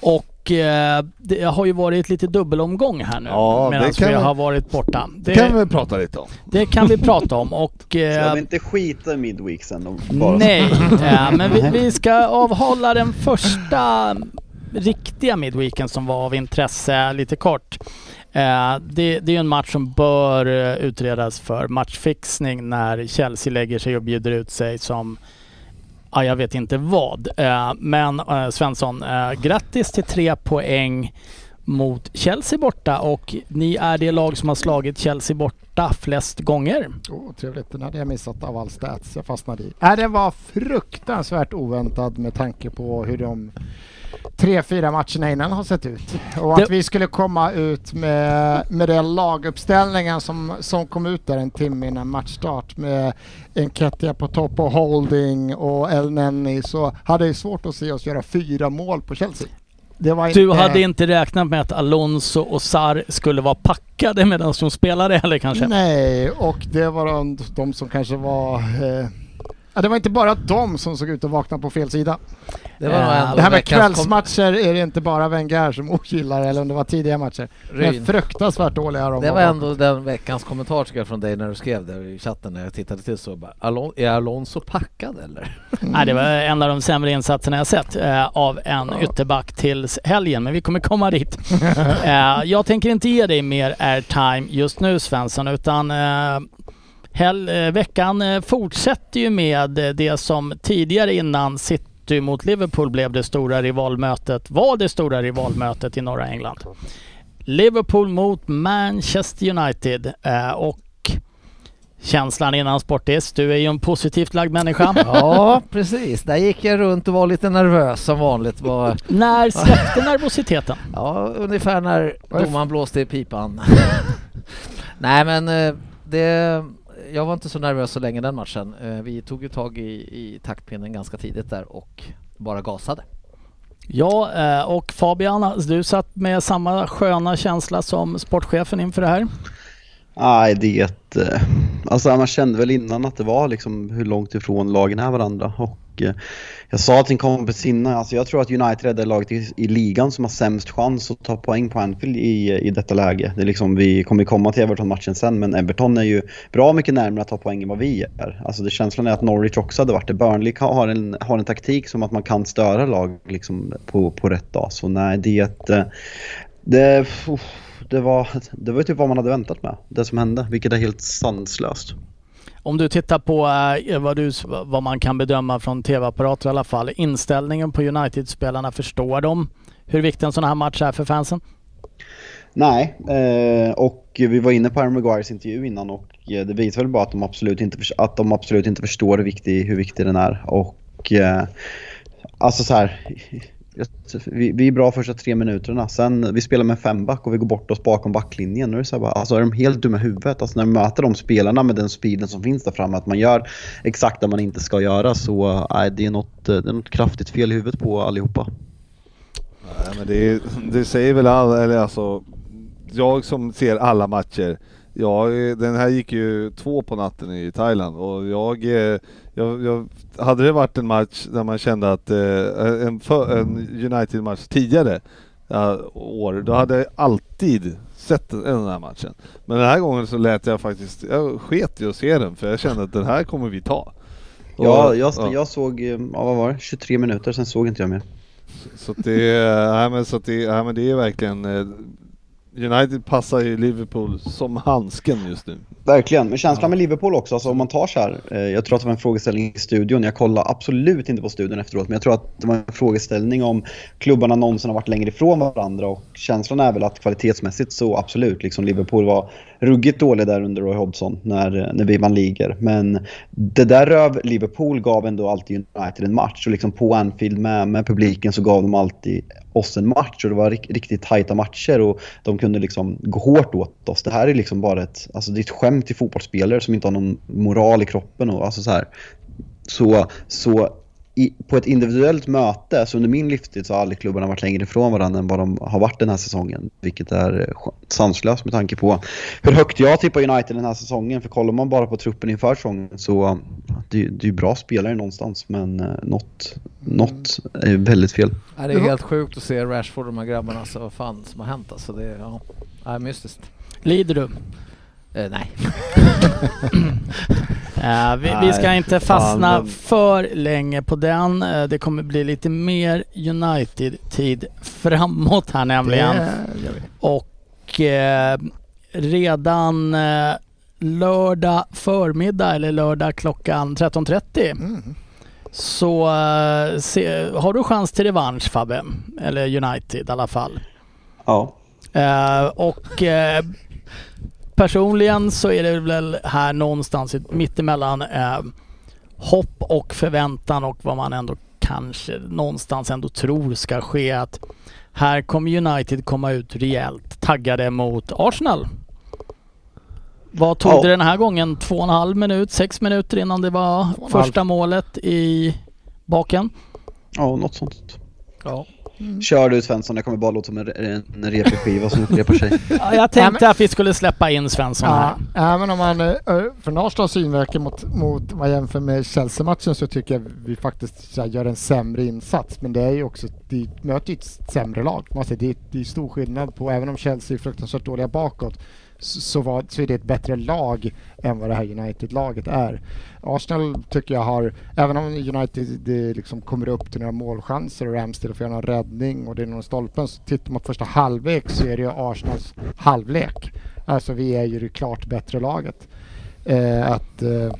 Och eh, det har ju varit lite dubbelomgång här nu Ja, medan vi har varit borta. Det Det, kan vi prata lite om. det kan vi prata om och... Ska Eh, vi inte skita i midweeksen och bara... nej, eh, men vi, vi ska avhålla den första riktiga midweeken som var av intresse lite kort. Eh, det, det är ju en match som bör eh, utredas för matchfixning när Chelsea lägger sig och bjuder ut sig som Ja, jag vet inte vad. Eh, men eh, Svensson, eh, grattis till tre poäng mot Chelsea borta och ni är det lag som har slagit Chelsea borta flest gånger. Oh, trevligt, den hade jag missat av all stats jag fastnade i. Äh, det var fruktansvärt oväntad med tanke på hur de tre, fyra matcherna innan har sett ut. Och att Det- vi skulle komma ut med, med den laguppställningen som, som kom ut där en timme innan matchstart med Enketia på topp och Holding och El Nenni så hade jag svårt att se oss göra fyra mål på Chelsea. Det var Du inte, hade inte räknat med att Alonso och Sar skulle vara packade medan de spelade eller kanske? Nej, och det var de, de som kanske var... Eh, ja, det var inte bara de som såg ut att vakna på fel sida. Det var Eh, Det här med kom- kvällsmatcher är det inte bara Wenger som ogillar eller om det var tidiga matcher. Ryn. Men fruktansvärt dåliga de Det var bakom. ändå den veckans kommentar tycker jag från dig när du skrev det i chatten när jag tittade till så bara, Alon är Alonso packad eller? Nej, det var en av de sämre insatserna jag sett eh, av en ytterback tills helgen, men vi kommer komma dit. eh, jag tänker inte ge dig mer airtime just nu Svensson, utan eh, hel, eh, veckan eh, fortsätter ju med eh, det som tidigare innan City mot Liverpool blev det stora rivalmötet, var det stora rivalmötet i norra England. Liverpool mot Manchester United och känslan innan Sportis, du är ju en positivt lagd människa. Ja, precis. Där gick jag runt och var lite nervös som vanligt. Var, När släppte nervositeten? ja, ungefär när domaren blåste i pipan. Nej men det... jag var inte så nervös så länge den matchen. Eh, Vi tog ju tag i, i taktpinnen ganska tidigt där och bara gasade. Ja, eh, och Fabian, du satt med samma sköna känsla som sportchefen inför det här? Nej, det... eh, Alltså man kände väl innan att det var liksom hur långt ifrån lagen är varandra. Och Eh, jag sa till en kompis innan, alltså jag tror att United är det laget i, i ligan som har sämst chans att ta poäng på Anfield i, i detta läge. Det är liksom, vi kommer komma till Everton-matchen sen, men Everton är ju bra mycket närmare att ta poäng än vad vi är. Alltså det känslan är att Norwich också hade varit det. Burnley har en, har en taktik som att man kan störa lag liksom på, på rätt dag. Så nej, det... Eh, det det var, det var typ vad man hade väntat med, det som hände, vilket är helt sanslöst. Om du tittar på eh, vad, du, vad man kan bedöma från tv-apparater i alla fall. Inställningen på United-spelarna, förstår de hur viktig en sån här match är för fansen? Nej, eh, och vi var inne på Aaron Maguires intervju innan och eh, det visar väl bara att de absolut inte, att de absolut inte förstår hur viktig, hur viktig den är. Och eh, alltså så här, vi, vi är bra första tre minuterna, sen vi spelar med femback och vi går bort oss bakom backlinjen. Nu är det så här bara, alltså är de helt dumma i huvudet? Alltså när man möter de spelarna med den speeden som finns där framme, att man gör exakt det man inte ska göra så nej, det, är något, eh, det är något kraftigt fel i huvudet på allihopa. Nej, men det, det säger väl all, eller alltså, jag som ser alla matcher, jag, den här gick ju två på natten i Thailand och jag, eh, jag, jag hade det varit en match där man kände att eh, en, en United-match tidigare ja, år, då hade jag alltid sett den, den här matchen. Men den här gången så lät jag faktiskt, jag sket i att se den för jag kände att den här kommer vi ta. Och- Ja, jag, ja. jag såg, eh, ja, vad var det, 23 minuter, sen såg inte jag mer. Så att det, nej, men så det, nej, men det är verkligen eh, United passar ju Liverpool som handsken just nu. Verkligen, men känslan med Liverpool också, alltså om man tar så här, eh, jag tror att det var en frågeställning i studion, jag kollade absolut inte på studion efteråt, men jag tror att det var en frågeställning om klubbarna någonsin har varit längre ifrån varandra och känslan är väl att kvalitetsmässigt så absolut, liksom Liverpool var ruggigt dålig där under Roy Hodgson när, när vi vann ligor. Men det där röv Liverpool gav ändå alltid United en match och liksom på Anfield med, med publiken så gav de alltid oss en match och det var rik- riktigt tajta matcher och de kunde liksom gå hårt åt oss. Det här är liksom bara ett, alltså det är ett skämt till fotbollsspelare som inte har någon moral i kroppen och alltså så här. Så, så i, på ett individuellt möte, så under min livstid så har aldrig klubbarna varit längre ifrån varandra än vad de har varit den här säsongen. Vilket är eh, sanslöst med tanke på hur högt jag tippar United den här säsongen. För kollar man bara på truppen inför säsongen så det, det är ju bra spelare någonstans men eh, något, något är väldigt fel. Ja, det är helt sjukt att se Rashford och de här grabbarna, alltså vad fan som har hänt alltså. Det är, ja, ja, mystiskt. Lider du? Eh, nej. Eh, vi, vi ska inte fastna för länge på den. Eh, det kommer bli lite mer United-tid framåt här nämligen. Och eh, redan eh, lördag förmiddag eller lördag klockan 13.30 Mm. så eh, se, har du chans till revansch Fabbe. Eller United i alla fall. Ja. Eh, och eh, personligen så är det väl här någonstans i- mittemellan eh, hopp och förväntan och vad man ändå kanske någonstans ändå tror ska ske. Att här kommer United komma ut rejält taggade mot Arsenal. Vad tog Ja. det den här gången? Två och en halv minut, sex minuter innan det var första målet i baken? Ja, något sånt. Ja. Kör du Svensson, jag kommer bara låta som en, en repig skiva som upprepar sig. Ja, jag tänkte att vi skulle släppa in Svensson här. Ja, även om man, eh, från Arsenals synvinkel mot, mot vad jag jämför med Chelsea-matchen så tycker jag vi faktiskt så här, gör en sämre insats. Men det är ju också, de möter ju ett sämre lag. Man säger, det, är, det är stor skillnad på, även om Chelsea är fruktansvärt dåliga bakåt, så, var, så är det ett bättre lag än vad det här United-laget är. Arsenal tycker jag har, även om United det liksom kommer upp till några målchanser och Ramsdale får göra någon räddning och det är någon stolpen, så tittar man på första halvlek så är det ju Arsenals halvlek. Alltså vi är ju det klart bättre laget. Eh, att eh,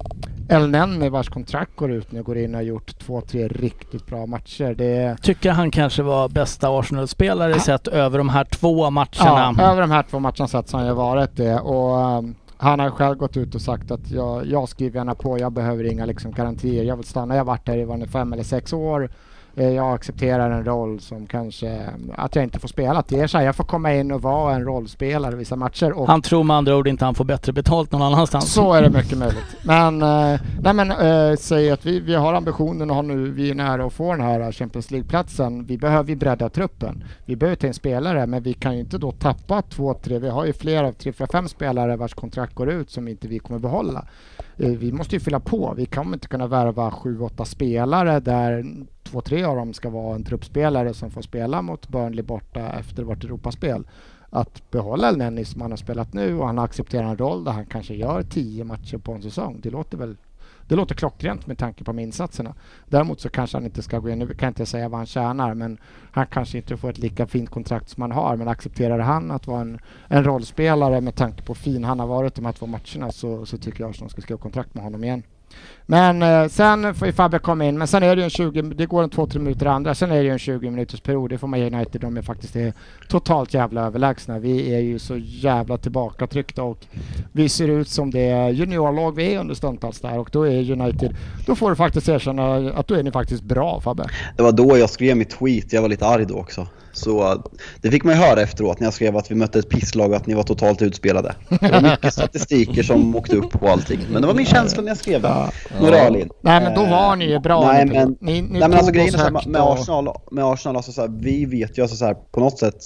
El Neni vars kontrakt går ut nu går in och har gjort två, tre riktigt bra matcher. Det Tycker han kanske var bästa Arsenal-spelare sett över de här två ja, matcherna. över de här två matcherna sett så har han varit det. Och, ehm, han har själv gått ut och sagt att jag, jag skriver gärna på, jag behöver inga liksom, garantier. Jag vill stanna, jag har varit här i var fem eller sex år. Eh, Jag accepterar en roll som kanske, att jag inte får spela. Det är så här, jag får komma in och vara en rollspelare vissa matcher. Och Han tror med andra ord inte han får bättre betalt någon annanstans. så är det mycket möjligt. Men, eh, nej men eh, säg att vi, vi har ambitionen och har nu, vi är nära att få den här Champions League-platsen. Vi behöver ju bredda truppen. Vi behöver ta in spelare, men vi kan ju inte då tappa två, tre, vi har ju flera, tre, fyra, fem spelare vars kontrakt går ut som inte vi kommer behålla. Eh, Vi måste ju fylla på. Vi kommer inte kunna värva sju, åtta spelare där två, tre av dem ska vara en truppspelare som får spela mot Burnley borta efter vårt Europaspel. Att behålla Elneny som han har spelat nu och han accepterar en roll där han kanske gör tio matcher på en säsong. Det låter väl det låter klockrent med tanke på de insatserna. Däremot så kanske han inte ska gå in, nu kan jag inte säga vad han tjänar, men han kanske inte får ett lika fint kontrakt som han har. Men accepterar han att vara en, en rollspelare med tanke på hur fin han har varit de här två matcherna så, så tycker jag att de ska skriva kontrakt med honom igen. Men eh, sen får ju Fabbe komma in, men sen är det ju en 20, det går en 2-3 minuter andra, sen är det ju en 20 minuters period. Det får man ge United, de är faktiskt är totalt jävla överlägsna. Vi är ju så jävla tillbakatryckta och vi ser ut som det juniorlag vi är under stundtals där och då är United, då får du faktiskt erkänna att då är ni faktiskt bra Fabbe. Det var då jag skrev mitt tweet, jag var lite arg då också. Så eh, det fick man ju höra efteråt när jag skrev att vi mötte ett pisslag och att ni var totalt utspelade. Det var mycket statistiker som åkte upp på allting. Men det var min känsla när jag skrev det. Några öl in. Nej men då var ni ju bra. Nej men, ni, ni nej, men alltså grejen är så här, med och- Arsenal, med Arsenal alltså så här, vi vet ju alltså så här, på något sätt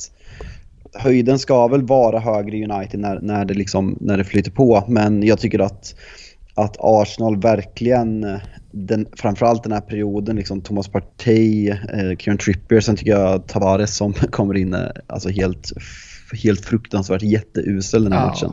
höjden ska väl vara högre i United när, när, det liksom, när det flyter på. Men jag tycker att, att Arsenal verkligen, den, framförallt den här perioden, liksom Thomas Partey, eh, Kieran Trippier, sen tycker jag Tavares som kommer in eh, alltså helt, helt fruktansvärt jätteusel den här Ja. matchen.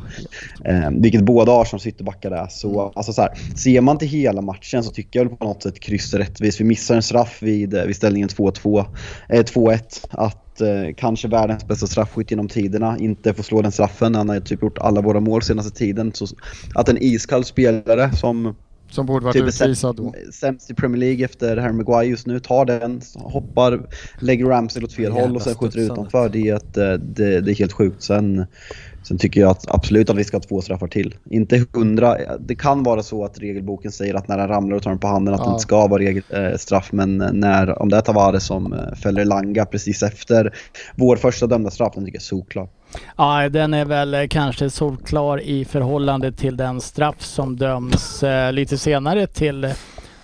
Eh, vilket båda Arsenals ytterbackar är. Så, alltså så här, ser man till hela matchen så tycker jag på något sätt kryss är rättvist. Vi missar en straff vid, eh, vid ställningen 2-2, eh, 2-1. Att eh, kanske världens bästa straffskytt genom tiderna inte får slå den straffen. Han har typ gjort alla våra mål senaste tiden. Så att en iskall spelare som Som borde varit typ utvisad då. sämst- i Premier League efter Harry Maguire just nu, tar den, hoppar, lägger Ramsey åt fel Jävla håll och sen skjuter utanför. Det är, ett, eh, det, det är helt sjukt. Sen, sen tycker jag att absolut att vi ska ha två straffar till. Inte hundra. Det kan vara så att regelboken säger att när han ramlar och tar den på handen att det Ja. inte ska vara regel, eh, straff. Men när, om det är Tavares som eh, fäller Langa precis efter vår första dömda straff, den tycker jag är solklar. Ja, den är väl eh, kanske solklar i förhållande till den straff som döms eh, lite senare till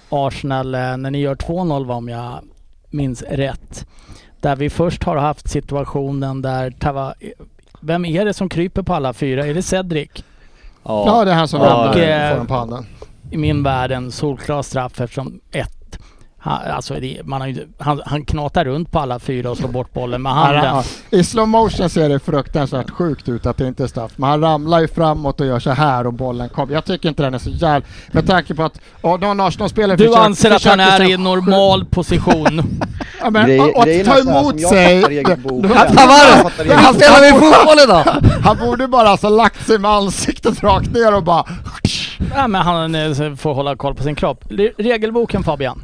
Arsenal eh, när ni gör 2-0 va, om jag minns rätt. Där vi först har haft situationen där Tava... Vem är det som kryper på alla fyra? Är det Cedric? Ja det är han som Ja, ramlar och får den på handen. I min värld en solklar straff eftersom ett han, alltså det, man har ju, han, han knatar runt på alla fyra och slår bort bollen med handen. Ja, I slow motion ser det fruktansvärt sjukt ut att det inte är straff. Men han ramlar ju framåt och gör så här och bollen kommer. Jag tycker inte den är så jävla... Med tanke på att ja, någon Arsenal-spelare Du försöker- anser att han är i normal position? Ja, men, Grej- och, och ta är så här, emot sig... Han- spelar vi fotboll idag? Han borde bara alltså lagt sig med ansiktet rakt ner och bara... ja, men han eh, får hålla koll på sin kropp. Re- Regelboken Fabian?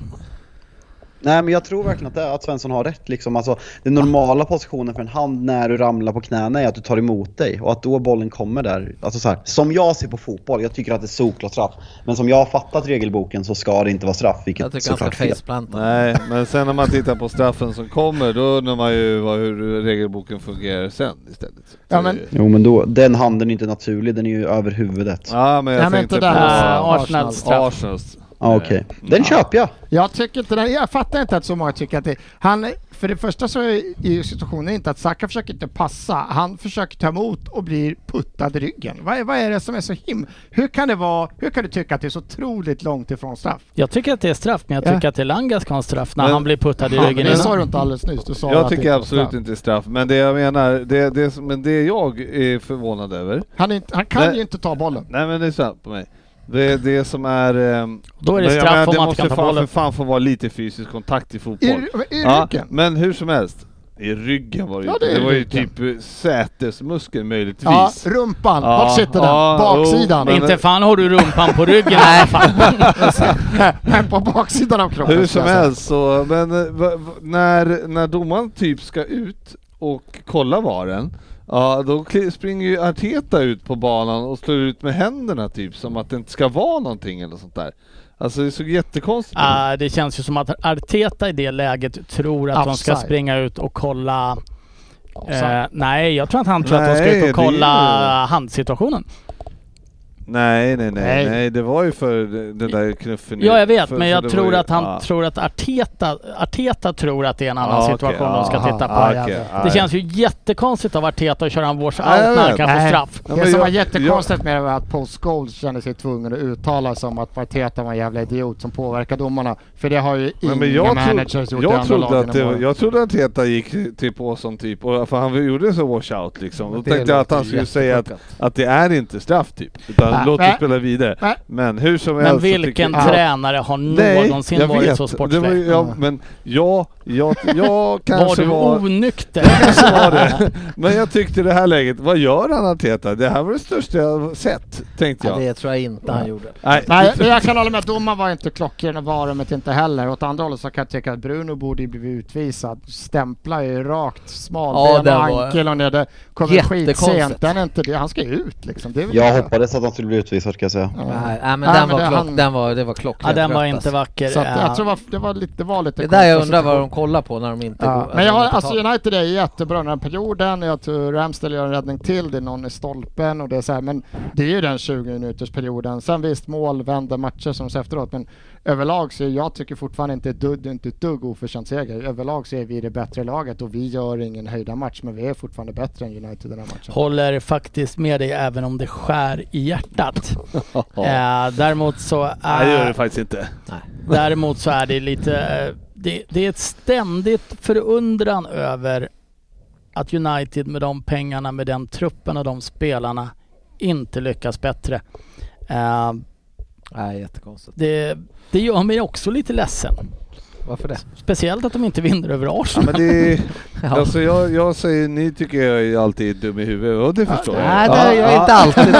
Nej men jag tror verkligen att, det, att Svensson har rätt liksom. Alltså, den normala positionen för en hand när du ramlar på knäna är att du tar emot dig och att då bollen kommer där. Alltså så här, som jag ser på fotboll, jag tycker att det är solklart straff. Men som jag har fattat regelboken så ska det inte vara straff, vilket Jag tycker han ska såklart fel. faceplanta. Nej, men sen när man tittar på straffen som kommer, då undrar man ju vad, hur regelboken fungerar sen istället. Ja, men- Jo men då, den handen är inte naturlig, den är ju över huvudet. Ja men jag Nej, men tänkte inte på Arsenals straff. Arsenals. Ah, okej. Den köper jag! Jag tycker inte det. Jag fattar inte att så många tycker att det... Han, för det första så är ju situationen inte att Saka försöker inte passa. Han försöker ta emot och blir puttad i ryggen. Vad är, vad är det som är så him... Hur kan det vara... Hur kan du tycka att det är så otroligt långt ifrån straff? Jag tycker att det är straff, men jag Ja. tycker att Elanga ska ha en straff när Men- han blir puttad i Ja, ryggen det sa du inte alldeles nyss. Du sa Jag att det tycker var absolut straff. inte är straff, men det jag menar, det, det, men det jag är förvånad över, Han, är inte, han kan Nej. ju inte ta bollen. nej men det är sant på mig. Det, det som är... ehm, Då är det straff menar, om det man inte måste kan ta fan bollen. för fan få vara lite fysisk kontakt i I, fotboll. i Ja, ryggen. men hur som helst. I ryggen var det ju Ja, det är det var ju typ eh, sätesmuskeln möjligtvis. Ja, rumpan. Ja, Vart sitter den? ja, Baksidan. jo, men- Inte fan har du rumpan på ryggen i alla fall. Men på baksidan av kroppen. Hur som helst så, men eh, när, när domaren typ ska ut och kolla varen, Ja, då springer ju Arteta ut på banan och slår ut med händerna typ, som att det inte ska vara någonting eller sånt där. Alltså det såg jättekonstigt ut. Ah, det känns ju som att Arteta i det läget tror att de ska springa ut och kolla... Eh, nej, jag tror att han tror att de ska Nej, ut och kolla handsituationen. Nej, nej, nej, Nej. nej, det var ju för den där knuffen. Ja, jag vet, för, men jag tror ju- att han ja. tror att Arteta, Arteta tror att det är en annan Ja, okej, situation ja, de ska aha, titta på. Ja, okej, det- ja. känns ju jättekonstigt av Arteta att köra en wash out när han kan få straff. Ja, det som jag- var jättekonstigt med det var att Paul Scholes kände sig tvungen att uttala sig om att Arteta var en jävla idiot som påverkar domarna. För det har ju inga men jag, managers gjort i jag, andra trodde att det, var- jag trodde att Teta gick till på som typ, och, för han gjorde så washout liksom. Då Det tänkte jag att han skulle säga att, det är inte straff typ. Utan Nej, låt nej. oss spela vidare. Nej. Men hur som Men helst tycker vilken jag- tränare har Nej, någonsin jag varit vet. så sportslig? var, ja, men jag, jag, jag var kanske du var... onykter? Så var det. Men jag tyckte i det här läget, vad gör han Arteta? Det här var det största jag sett, tänkte Ja, jag. det tror jag inte han gjorde. Nej, Nej, men jag kan hålla med. Domaren var inte klockren och varumet inte heller. Åt andra hållet så kan jag tycka att Bruno borde blivit utvisad. Stämplar ju rakt Ja, smalben var ankel och ner. Det kommer skitsent. Den är inte det. Han ska ju ut liksom. Jag det. hoppades att han skulle bli utvisad ska jag säga. Ja. Nej, men, Nej, den, men var det- klock, han- den var, det var klockrent Ja, den var rött, inte alltså. vacker. Så att, Eh, jag tror det var, det var lite, det var lite Det är där jag undrar vad de kollar på när de inte Ja, går... men jag har, alltså United är jättebra den här perioden. Jag tror Ramsdale gör en räddning till. Det är någon i stolpen och det är så här. Men det är ju den 20 minuters perioden. Sen visst mål vänder matcher som efteråt. Men överlag så är jag tycker fortfarande inte ett dugg, inte ett dugg oförtjänt seger. Överlag så är vi det bättre laget och vi gör ingen höjda match. Men vi är fortfarande bättre än United den här matchen. Håller faktiskt med dig även om det skär i hjärtat. Eh, däremot så Nej, det gör det är, faktiskt inte. däremot så är det lite, det, det är ett ständigt förundran över att United med de pengarna, med den truppen och de spelarna inte lyckas bättre. Eh, Nej, jättekonstigt. det, det gör mig också lite ledsen. Varför det? Speciellt att de inte vinner över Ja, Arsenal. men det är, Ja. alltså jag, jag säger, ni tycker jag är alltid dum i huvudet och det förstår jag. Nej, det Ja, är jag ja. inte alltid.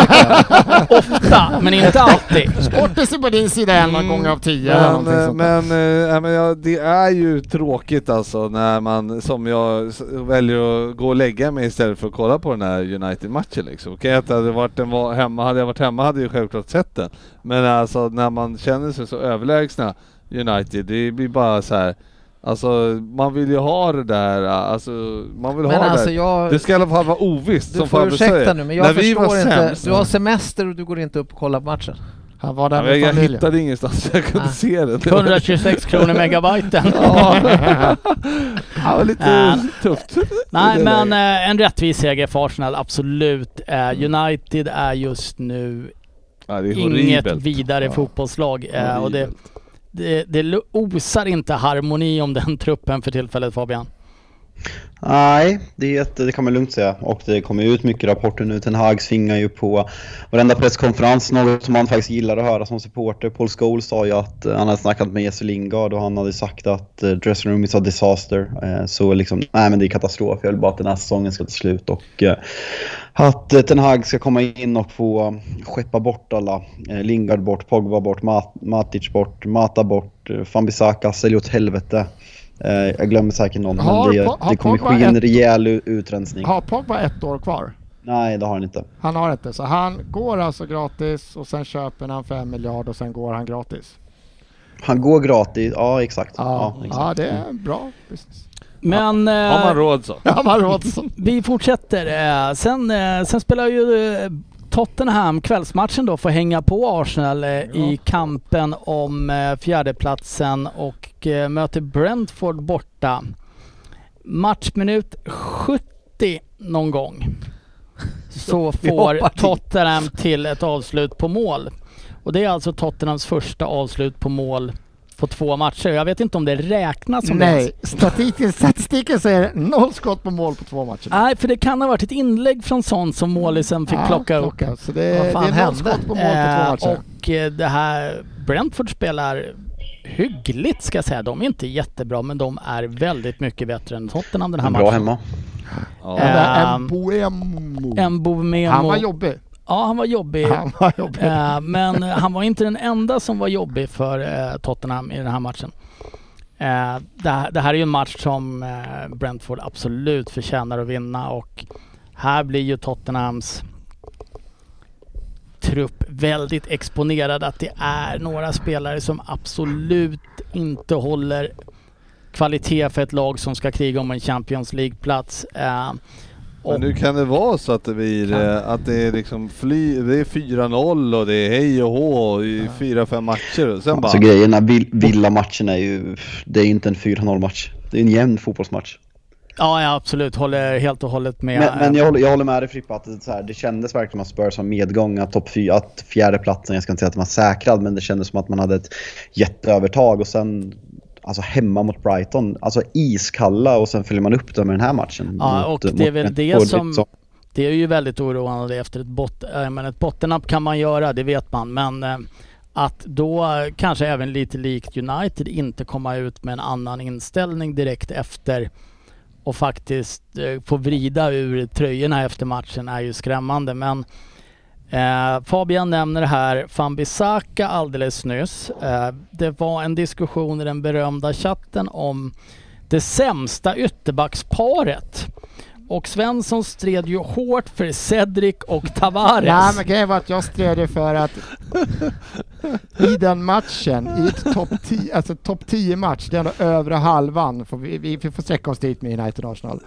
Ofta, men inte alltid. Sportis är på din sida en Mm, gång av tio Men, men, ja, men ja, det är ju tråkigt alltså när man, som jag, väljer att gå och lägga mig istället för att kolla på den här United-matchen liksom. Okej att det hade varit var hemma, hade jag varit hemma hade jag ju självklart sett den. Men alltså när man känner sig så överlägsna United, det blir bara så här. Alltså man vill ju ha det där, alltså man vill Men ha alltså det jag... Det ska i alla fall vara ovisst Du som får Fabbe ursäkta säger. nu men jag När vi förstår inte. sämst- Du har semester och du går inte upp och kollar på matchen. Han var där Ja, med jag familjen. hittade ingenstans jag kunde Ah. se. Det var- 126 kronor megabyten. Ja, det var lite Äh. tufft. Nej men eh, en rättvis seger för Arsenal, absolut. Eh, United är just nu Ja, det är inget vidare Ja. fotbollslag. Eh, och det det, det osar inte harmoni om den truppen för tillfället Fabian. Nej, det, det kan man lugnt säga. Och det kommer ju ut mycket rapporter nu. Ten Hag svingar ju på varenda presskonferens, något som man faktiskt gillar att höra som supporter. Paul Scholes sa ju att eh, han hade snackat med Jesse Lingard och han hade sagt att eh, dressing room is a disaster. Eh, så liksom, nej men det är katastrof. Jag vill bara att den här säsongen ska ta slut och att Ten Hag ska komma in och få skeppa bort alla. Lingard bort, Pogba bort, Mat Matic bort, Mata bort, Fambisaka, sälj åt helvete. Eh, jag glömmer säkert någon, Har men det, har det kommer Pogba ske en ett- rejäl utrensning. Har Pogba ett år kvar? Nej, det har han inte. Han har inte, så han går alltså gratis och sen köper han för en miljard och sen går han gratis. Han går gratis, ja exakt. Ja, Ja, ja, exakt. det är en bra business. Men Har man eh, råd så. Ja, man har råd så. vi fortsätter. Eh, sen, eh, sen spelar ju eh, Tottenham kvällsmatchen då att hänga på Arsenal eh, i kampen om eh, fjärdeplatsen och eh, möter Brentford borta. Matchminut 70 någon gång så får. Tottenham till ett avslut på mål. Och det är alltså Tottenhams första avslut på mål på två matcher. Jag vet inte om det räknas som det. Nej, statistiken, statistiken säger noll skott på mål på två matcher. Nej, för det kan ha varit ett inlägg från sånt som målisen fick Ja, plocka upp. plocka. Så det, Vad det fan är noll skott på mål på två Eh, matcher. och eh, det här Brentford spelar hyggligt ska jag säga. De är inte jättebra men de är väldigt mycket bättre än Tottenham den här Bra matchen. hemma. Ja. Mbuemo. Mbomemo. Han var jobbig. Ja, han var jobbig. Han var jobbig. Eh, men han var inte den enda som var jobbig för eh, Tottenham i den här matchen. Eh, det, här- det här är ju en match som eh, Brentford absolut förtjänar att vinna och här blir ju Tottenhams trupp väldigt exponerad. Att det är några spelare som absolut inte håller kvalitet för ett lag som ska kriga om en Champions League-plats. Men nu kan det vara så att det blir eh, att det är liksom fly, det är 4-0 och det är hej och hå i fyra, fem matcher och sen bara... Alltså grejerna, vill- Villa-matchen är ju, det är inte en 4-0 match. Det är en jämn fotbollsmatch. Ja, ja absolut. Håller helt och hållet med. Men, men jag, håller, jag håller med dig Frippa att det, är så här, det kändes verkligen som att Spurs har medgång, att topp fyra, att fjärdeplatsen, jag ska inte säga att den var säkrad, men det kändes som att man hade ett jätteövertag och sen alltså hemma mot Brighton, alltså iskalla och sen följer man upp det med den här matchen. Ja, mot- och det är väl det som- så- Det är ju väldigt oroande efter ett, bot, äh, men ett bottennapp kan man göra, det vet man. Men eh, att då kanske även lite likt United inte komma ut med en annan inställning direkt efter och faktiskt eh, få vrida ur tröjorna efter matchen är ju skrämmande. Men eh, Fabian nämner här Fambisaka alldeles nyss. Eh, det var en diskussion i den berömda chatten om det sämsta ytterbacksparet. Och Svensson stred ju hårt för Cedric och Tavares. Nej men grejen var att jag stred ju för att i den matchen, i ett topp 10, alltså topp 10 match, det är ändå övre halvan, vi, vi, vi får sträcka oss dit med United Arsenal.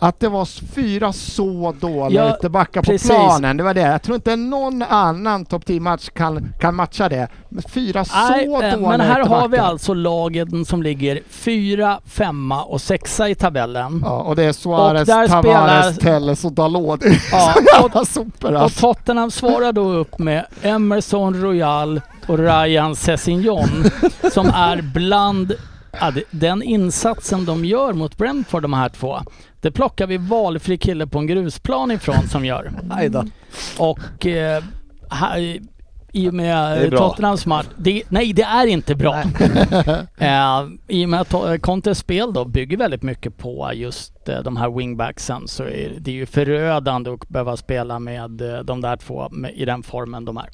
Att det var fyra så dåliga Ja, ytterbackar på precis. planen, det var det. Jag tror inte någon annan topp 10 match kan, kan matcha det. Fyra så Nej, eh, dåliga men här har vi ytterbackar. alltså lagen som ligger fyra, femma och sexa i tabellen. Ja, och det är Suarez, Tavares, spelar- Telles och Dalot. Ja, så och- jävla sopor Och alltså. Tottenham svarar då upp med Emerson Royal och Ryan Sessignon som är bland ja, det- den insatsen de gör mot Brentford de här två. Det plockar vi valfri kille på en grusplan ifrån som gör. Och eh, här, i och med. Tottenhams match, det, nej det är inte bra. eh, I och med att To- Contes spel då bygger väldigt mycket på just eh, de här wingbacksen så är det är ju förödande att behöva spela med eh, de där två med, i den formen de är.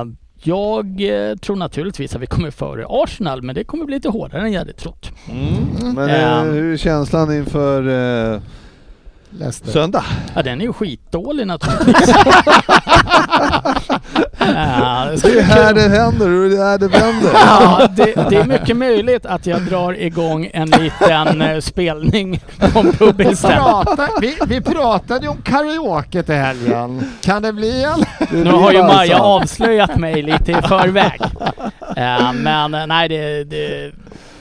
Eh, jag eh, tror naturligtvis att vi kommer före Arsenal men det kommer bli lite hårdare än jag hade trott. Mm. Men eh, Ehm. hur är känslan inför eh, Leicester. söndag? Ja den är ju skitdålig naturligtvis. Eh, det Det är här det händer och det är här det vänder. Ja, det, det är mycket möjligt att jag drar igång en liten eh, spelning på en pub Vi, vi, pratade ju om karaoke till helgen. Kan det bli en? Nu har ju Maja avslöjat mig lite i förväg. Eh, men eh, nej, det, det,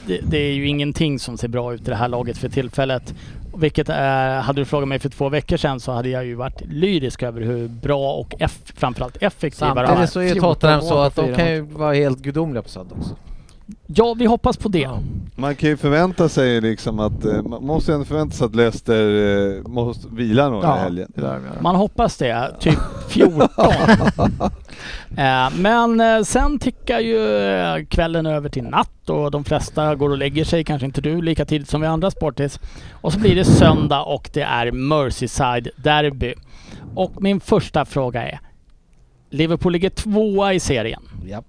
det, det är ju ingenting som ser bra ut i det här laget för tillfället. Vilket, eh, hade du frågat mig för två veckor sedan så hade jag ju varit lyrisk över hur bra och eff, framförallt effektiva de är. Samtidigt så är 14 Tottenham så att de kan ju vara helt gudomliga på söndag också. Ja, vi hoppas på det. Man kan ju förvänta sig liksom att, eh, man måste ju ändå förvänta sig att Leicester eh, måste vila några i helgen. Man hoppas det, typ 14. Eh, Men sen tickar ju kvällen över till natt och de flesta går och lägger sig, kanske inte du, lika tidigt som vi andra sportis. Och så blir det söndag och det är Merseyside Derby. Och min första fråga är, Liverpool ligger tvåa i serien. Ja.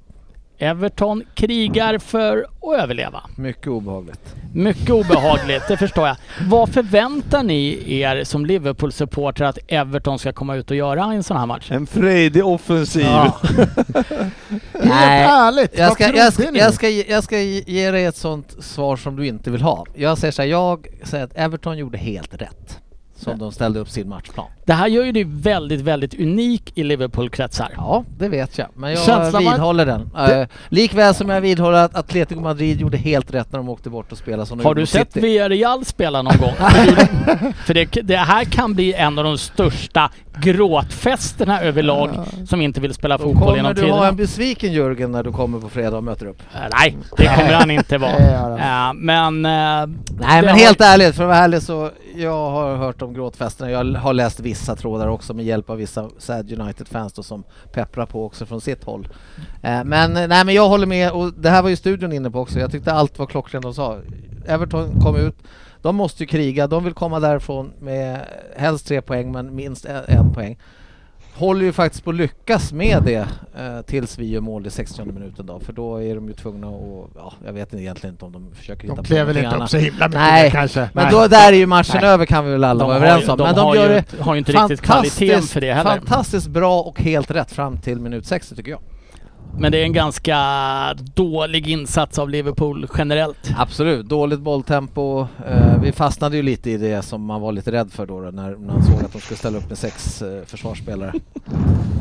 Everton krigar för att överleva. Mycket obehagligt. Mycket obehagligt, det förstår jag. Vad förväntar ni er som Liverpool-supporter att Everton ska komma ut och göra i en sån här match? En frejdig offensiv. Ja. Helt ärligt, Jag ska, jag, ska, jag, ska, ge- jag ska ge dig ett sånt svar som du inte vill ha. Jag säger så här, jag säger att Everton gjorde helt rätt. Som de ställde upp sin matchplan. Det här gör ju dig väldigt, väldigt unik i Liverpool-kretsar. Ja, det vet jag. Men jag Känslan vidhåller den. Det- Eh, likväl som jag vidhåller att Atletico Madrid gjorde helt rätt när de åkte bort och spelade som de Har du sett City. Villarreal spela någon gång? För, det, det här kan bli en av de största gråtfesterna överlag som inte vill spela Då fotboll kommer genom du ha tiderna. en besviken Jörgen när du kommer på fredag och möter upp. Eh, Nej, det kommer han inte vara. Eh, Men... Nej men har- helt ärligt, för att vara ärlig så jag har hört om gråtfesterna. Jag har läst vissa trådar också med hjälp av vissa Sad United-fans som pepprar på också från sitt håll. Eh, Men nej men jag håller med och det här var ju studion inne på också. Jag tyckte allt var klockrent de sa. Everton kom ut, de måste ju kriga, de vill komma därifrån med helst tre poäng men minst en, en poäng håller ju faktiskt på att lyckas med det eh, tills vi gör mål i 60 minuten då, för då är de ju tvungna att, ja, jag vet egentligen inte om de försöker hitta De på klev väl någonting inte upp annat. så himla mycket Nej, kanske. Men Nej. då där är ju matchen Nej. över kan vi väl alla De vara överens ju- om. de Men de har gör ju- det har ju inte riktigt kvaliteten fantastiskt- för det heller. Fantastiskt bra och helt rätt fram till minut 60 tycker jag. Men det är en ganska dålig insats av Liverpool generellt. Absolut, dåligt bolltempo. Eh, vi fastnade ju lite i det som man var lite rädd för då, då när man såg att de skulle ställa upp med sex eh, försvarsspelare.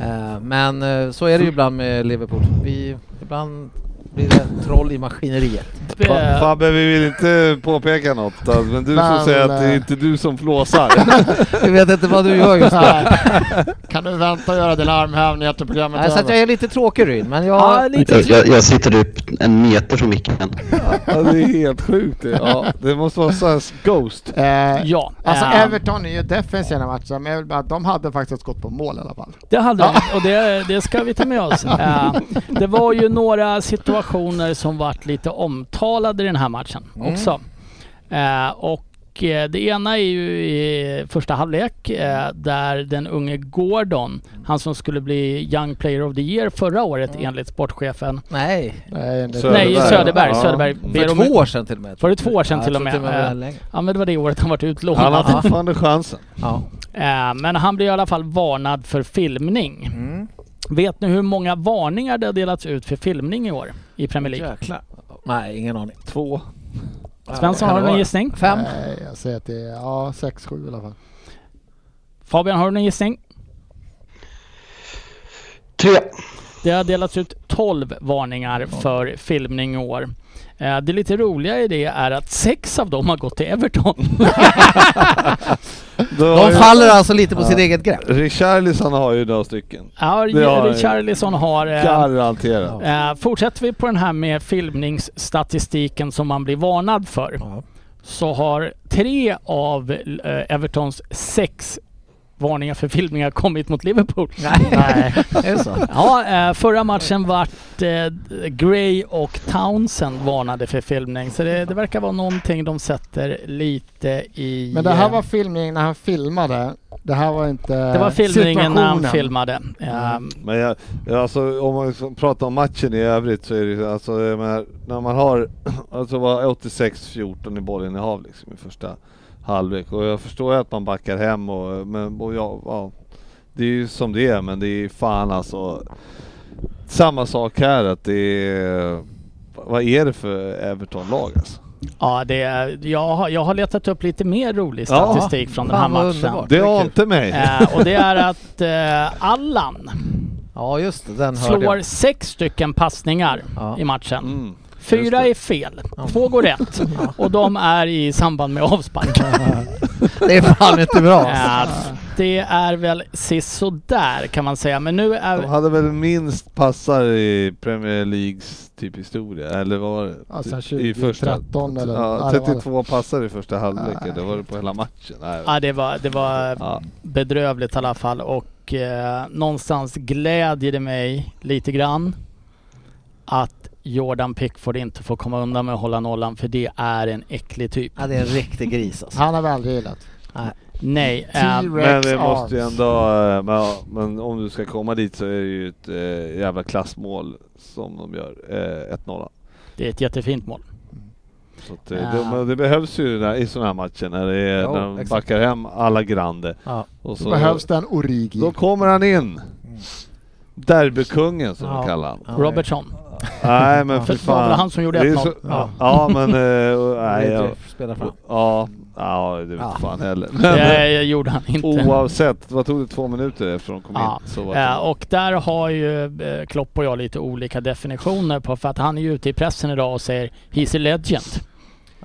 Eh, men så är det ju ibland med Liverpool. Vi, ibland blir det troll i maskineriet. Fa- Fabbe, vi vill inte påpeka något, alltså, men du Men, som säger att det är eh, inte du som flåsar. Jag vet inte vad du gör just nu. Kan du vänta och göra dina armhävningar till programmet Nej, så att jag är lite tråkig Ryn, men jag... ja, lite Jag, jag, sitter upp en meter från micken. ja, det är helt sjukt. det. Ja, det måste vara så här Ghost. Eh, Ja. Alltså eh, Everton är ju defensiva i den här matchen, men jag vill bara att de hade faktiskt gått på mål i alla fall. Det hade de och det, det ska vi ta med oss. Eh, det var ju några situationer som vart lite omtalade i den här matchen Mm. också. Eh, och eh, det ena är ju i första halvlek eh, där den unge Gordon, han som skulle bli Young Player of the Year förra året enligt sportchefen. Nej, Nej, det, Söderberg. Nej, Söderberg. Ja. Söderberg. för två år sedan till och med. Var det två år sedan Ja, till och med? var Eh, längre. Ja men det var det året han vart utlånad. Han har Ja. fortfarande chansen. Ja. Eh, men han blir i alla fall varnad för filmning. Mm. Vet ni hur många varningar det har delats ut för filmning i år i Premier League? Jäklar. Nej, ingen aning. Två. Svensson, har du en vara? gissning? Fem? Nej, jag säger att det är ja, 6-7 i alla fall. Fabian, har du en gissning? Tre. Det har delats ut 12 varningar för filmning i år. Eh, Det lite roliga i det är att sex av dem har gått till Everton. De faller alltså lite på Ja. sitt eget grepp. Richarlison har ju några stycken. Ja, Richarlison har... eh, Garanterat. eh, Fortsätter vi på den här med filmningsstatistiken som man blir varnad för. Ja. Så har tre av eh, Evertons sex varningar för filmningar kommit mot Liverpool. Nej. är det så? Ja, eh, förra matchen vart eh, Gray och Townsend varnade för filmning. Så det, det verkar vara någonting de sätter lite i... Men det här eh, var filmning när han filmade. Det här var inte det var filmningen när han filmade. Eh, Men jag, jag, alltså, om man liksom pratar om matchen i övrigt så är det alltså, när man har, alltså var 86-14 i bollinnehav liksom i första halvlek och jag förstår ju att man backar hem och, men, och ja, ja, det är ju som det är men det är fan alltså samma sak här att det är, vad är det för Everton-lag alltså? Ja, det, är- jag, har, jag har letat upp lite mer rolig Ja, statistik från den här matchen. underbart. Det har inte mig! Eh, och det är att eh, Allan Ja, just det. Den slår jag. sex stycken passningar Ja. i matchen. Mm. Fyra är fel, två går rätt och de är i samband med avspark. Det är fan inte bra. Ja, det är väl sisådär kan man säga. Men nu De är... hade väl minst passar i Premier Leagues typ historia, eller vad var det? Ja, sen I första, 2013 eller- ja, ja, det var det. 32 passar i första halvlek, Nej. det var det på hela matchen. Nej. Ja, det var, det var Ja. bedrövligt i alla fall och eh, någonstans glädjer det mig lite grann att Jordan Pickford inte får komma undan med att hålla nollan för det är en äcklig typ. Ja, det är en riktig gris alltså. Han har vi aldrig gillat. Nej. eh, T-Rex Men det måste ju ändå, eh, men, ja, men om du ska komma dit så är det ju ett eh, jävla klassmål som de gör, eh, 1-0. det är ett jättefint mål. Så att, eh, Ja. det, men det behövs ju där, i sådana här matcher när, det är, Jo, när de exakt. backar hem alla grande. Ja. Och Då så, behövs det en Origi. Då kommer han in. Derbykungen som Ja. de kallar han. Ja, Robertson. Nej men För för det var väl fan. han som gjorde Det är 1-0. så- Ja. Ja men, eh, nej, ja, Spelar fram. ja, ja det vet Ja. fan heller. Men, Det gjorde han inte. Oavsett, vad tog det två minuter efter de kom Ja. in? Så var det. Eh, och där har ju eh, Klopp och jag lite olika definitioner på för att han är ju ute i pressen idag och säger He's a legend.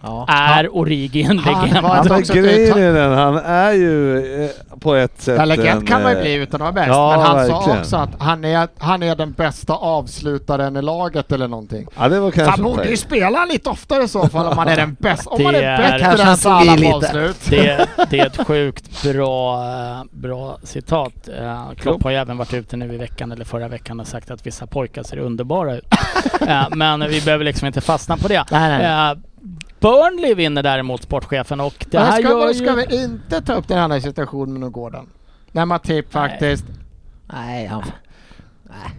Ja. Är Origi en Han legend? ett grejen är den, han är ju eh, på ett sätt Ja, legend en, kan man ju eh, bli utan att vara bäst, ja, men han sa verkligen. också att han är, han är den bästa avslutaren i laget eller någonting. Ja det var Han kanske borde ju spela lite oftare i så fall om man är den bästa. Om Det man är är- bättre än han Salah på lite. avslut. Det, det är ett sjukt bra, eh, bra citat. Klopp har ju även varit ute nu i veckan eller förra veckan och sagt att vissa pojkar ser underbara ut. Men vi behöver liksom inte fastna på det. Nej, nej. Burnley vinner däremot sportchefen och det här ska, gör vi, ska ju... vi inte ta upp den andra situationen med Gordon? När Matip faktiskt... Nej, han...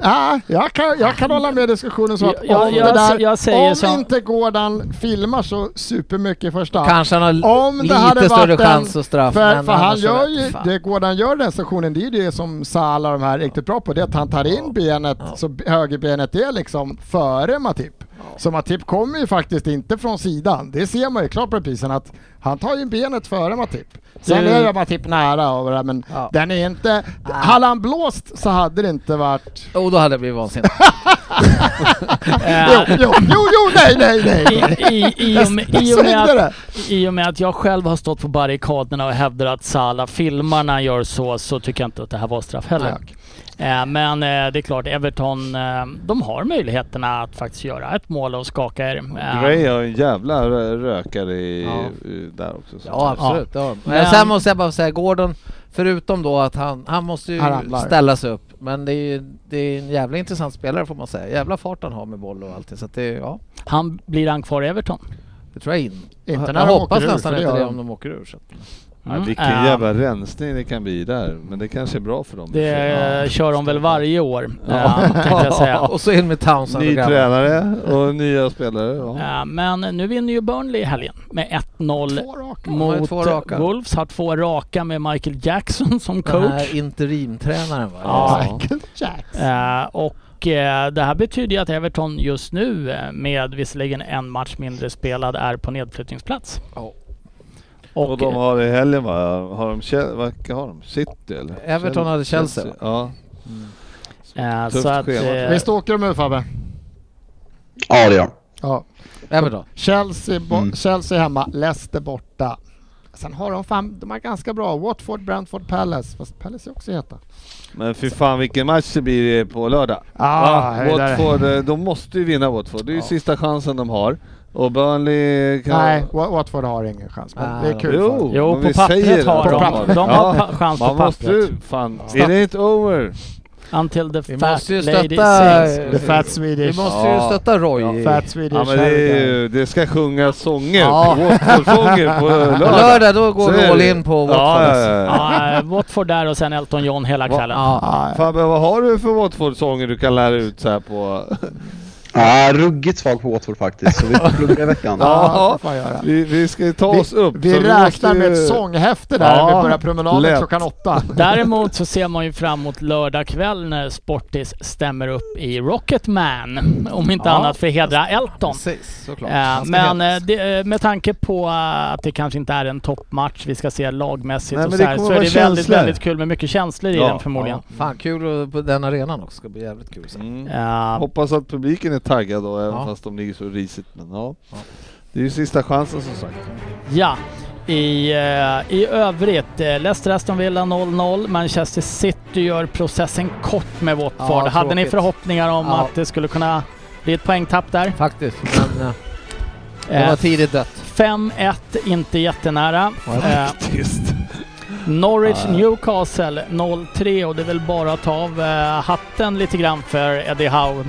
Ja, jag, kan, jag kan hålla med i diskussionen så att Jag- om, jag det där, jag säger om så- inte Gordon filmar så supermycket i första Kanske han har Om det lite hade större varit en- chans att straffa. För, för han gör ju, fan. det Gordon gör den stationen, det är ju det som Salah och de här är riktigt bra på, det är att han tar in benet, Ja. så högerbenet är liksom före Matip. Så Matip kommer ju faktiskt inte från sidan, det ser man ju klart på reprisen att han tar ju benet före Matip. Sen Du- är ju Matip nära och det där, men Ja. den är inte... Hade han blåst så hade det inte varit... Oh, då hade det blivit vansinnigt. Eh, Jo, jo, jo, jo nej, nej, nej! I, i, i, och med, i, och med att, I och med att jag själv har stått på barrikaderna och hävdar att Salah filmar när han gör så, så tycker jag inte att det här var straff heller. Nej, men eh, det är klart, Everton, eh, de har möjligheterna att faktiskt göra ett mål och skaka er. Eh, Gray har en jävla rö- rökare i, Ja. där också. så. Ja, absolut. Ja. Men, Men- sen måste jag bara säga, Gordon, förutom då att han, han måste ju Han ställa sig upp. Men det är ju det är en jävla intressant spelare får man säga. Jävla fart han har med boll och allting. Så att det, ja, Han blir han kvar i Everton? det tror jag in. Inte jag hoppas nästan det inte det de. om de åker ur. Så. Ja, Mm. vilken Eh, jävla rensning det kan bli där. Men det kanske är bra för dem. Det Ja. eh, kör de väl varje år, Ja. eh, jag säga. Och så in med Townsend Ny tränare och nya spelare. Ja. Men nu vinner ju Burnley i helgen med 1-0 Två raka. De har ju mot två raka. Wolves. Har två raka med Michael Jackson som Den coach. här interimtränaren va? Ja. Michael Jackson. Eh, och det här betyder ju att Everton just nu med visserligen en match mindre spelad är på nedflyttningsplats. Ja. Och, Och de har i helgen va? Har de, vilka har de? City eller? Everton hade Chelsea, va? Ja. eh, tufft så att, schema. eh, Visst åker de ut Fabbe? Ja det gör Ja. Everton. Chelsea, Mm. Chelsea hemma, Leicester borta. Sen har de fan, de är ganska bra. Watford, Brentford, Palace. Fast Palace är också heta. Men fy fan vilken match det blir på lördag. Ah. Watford, eh, de måste ju vinna Watford. Det är ju Ja. sista chansen de har. Och Burnley kan... Nej, Wa- Watford har ingen chans. Men Ah, det är de- kul Jo. Jo, på vi pappret säger har att de. de. De har pa- chans på Man måste pappret. fan, Ja. it ain't over. Until the Vi fat måste ju lady stötta... sings. The fat Vi Swedish. måste Ja. ju stötta Roy. Ja, Fat Swedish. Ja men det, ju- det ska sjungas sånger, Ja. Watford-sånger på På lördag. lördag då går vi all in på Watford. Ja, ja, ja. Ja, eh, Watford där och sen Elton John hela kvällen. Ja. Ah, Fabbe, vad har du för Watford-sånger du kan lära ut så här på... Ja, ruggigt svag på Watford faktiskt, så vi får plugga i veckan. ja. Vi, vi ska ju ta oss upp. Vi räknar måste med ju- ett sånghäfte där när Ja, vi börjar promenaden lätt. klockan åtta. Däremot så ser man ju fram emot lördag kväll när Sportis stämmer upp i Rocketman. Om inte Ja. annat för att hedra Elton. Precis, såklart. Eh, men eh, det, eh, med tanke på att det kanske inte är en toppmatch vi ska se lagmässigt Nej, och så, det här, så är det väldigt, känslor. väldigt kul med mycket känslor i den förmodligen. Ja, fan kul på den arenan också, ska bli jävligt kul sen. Mm. Eh, Hoppas att publiken är taggad då, även Ja. fast de ligger så risigt. Men ja. Ja. Det är ju sista chansen som sagt. ja. I, eh, I övrigt, eh, Leicester Aston Villa 0-0. Manchester City gör processen kort med Watford. Ja, Hade ni förhoppningar om Ja. att det skulle kunna bli ett poängtapp där? Faktiskt, men eh, det var tidigt dött. 5-1, inte jättenära. Faktiskt. Norwich. Newcastle 0-3 och det är väl bara att ta av hatten lite grann för Eddie Howe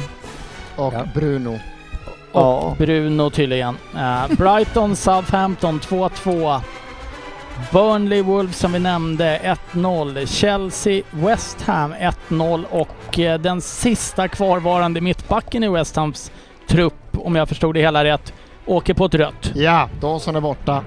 Och Ja. Bruno. och Ja. Bruno tydligen. Eh, Brighton Southampton 2-2. Burnley Wolves som vi nämnde 1-0. Chelsea West Ham 1-0 och eh, den sista kvarvarande mittbacken i West Hams trupp, om jag förstod det hela rätt, åker på ett rött. Ja, Dawson är borta.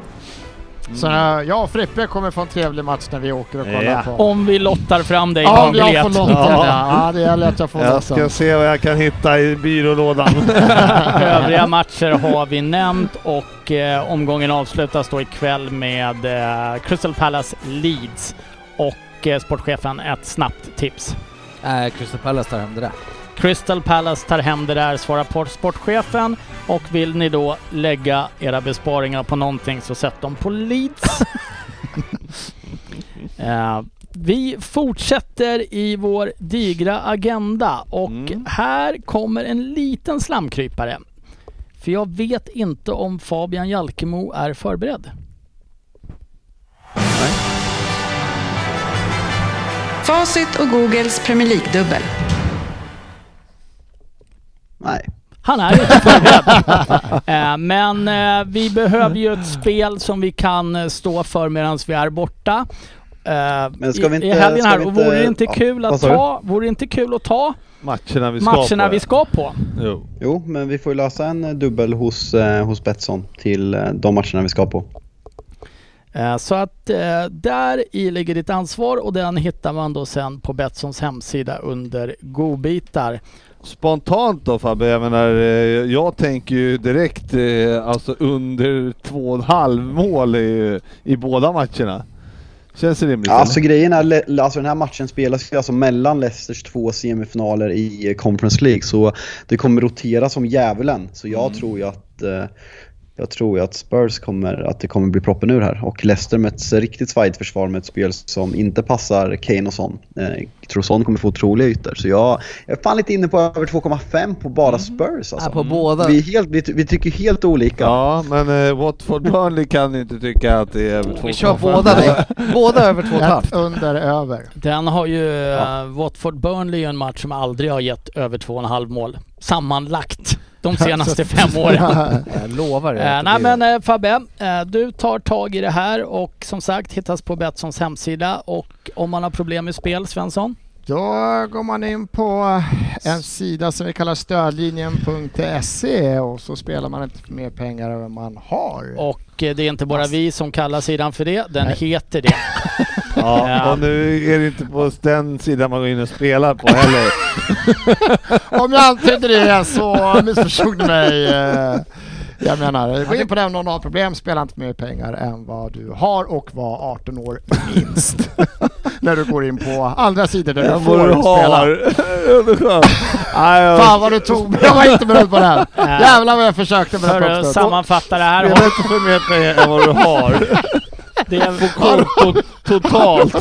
Så Mm. eh, jag och Frippe kommer få en trevlig match när vi åker och kollar Ja. på. Om vi lottar fram dig på Ja, om jag får lotten Ja. ja. ja. det gäller att jag får Jag ska se vad jag kan hitta i byrålådan. Övriga matcher har vi nämnt och eh, omgången avslutas då ikväll med eh, Crystal Palace Leeds. Och eh, sportchefen ett snabbt tips. Äh, Crystal Palace tar hem det där. Crystal Palace tar hem det där, svarar på sportchefen. Och vill ni då lägga era besparingar på någonting så sätt dem på Leeds. eh, vi fortsätter i vår digra agenda och Mm. här kommer en liten slamkrypare. För jag vet inte om Fabian Jalkemo är förberedd. Facit och Googles Premier League-dubbel. Nej. Han är inte förberedd. Eh, Men eh, vi behöver ju ett spel som vi kan eh, stå för medan vi är borta. Men ska vi inte- i helgen här. Och vore det inte ja, kul att ta, vore det inte kul att ta Matcherna vi ska matcherna på. vi ska på? Jo. Jo, men vi får ju lösa en dubbel hos, hos Betsson till de matcherna vi ska på. Så att där i ligger ditt ansvar och den hittar man då sen på Betssons hemsida under godbitar. Spontant då Fabbe, jag menar, eh, jag tänker ju direkt eh, alltså under två och en halv mål i, i båda matcherna. Känns det rimligt? Alltså eller? grejen är, alltså den här matchen spelas ju alltså mellan Leicesters två semifinaler i eh, Conference League så det kommer rotera som djävulen. Så jag tror ju att jag tror ju att Spurs kommer, att det kommer bli proppen ur här. Och Leicester med ett riktigt svajigt försvar med ett spel som inte passar Kane och Son. Eh, jag tror Son kommer få otroliga ytor. Så jag, jag är fan lite inne på över 2,5 på bara Spurs alltså. Ja, på båda. Vi, helt, vi, vi tycker helt olika. Ja, men eh, Watford Burnley kan inte tycka att det är över två Vi kör båda då. Båda över två och ett Ett halvt. under över. Den har ju, eh, Watford Burnley är ju en match som aldrig har gett över 2,5 mål sammanlagt de senaste fem åren. Jag lovar. Eh, det nej blir- men eh, Fabbe, eh, du tar tag i det här och som sagt hittas på Betssons hemsida och om man har problem med spel, Svensson? Då går man in på en sida som vi kallar stödlinjen.se och så spelar man inte mer pengar än man har. Och eh, det är inte bara vi som kallar sidan för det, den Nej. heter det. Ja, Ja. och nu är det inte på den sidan man går in och spelar på heller. Om jag antydde det så missförstod du mig. Jag menar, gå in på den om någon har problem, spela inte mer pengar än vad du har och var 18 år minst. När du går in på andra sidor där du får du spela. det Fan vad du tog mig, jag var inte beredd på det här. Jävlar vad jag försökte med För den att här sammanfatta det här. Spela inte för mer pengar än vad du har. Det är, Konto totalt.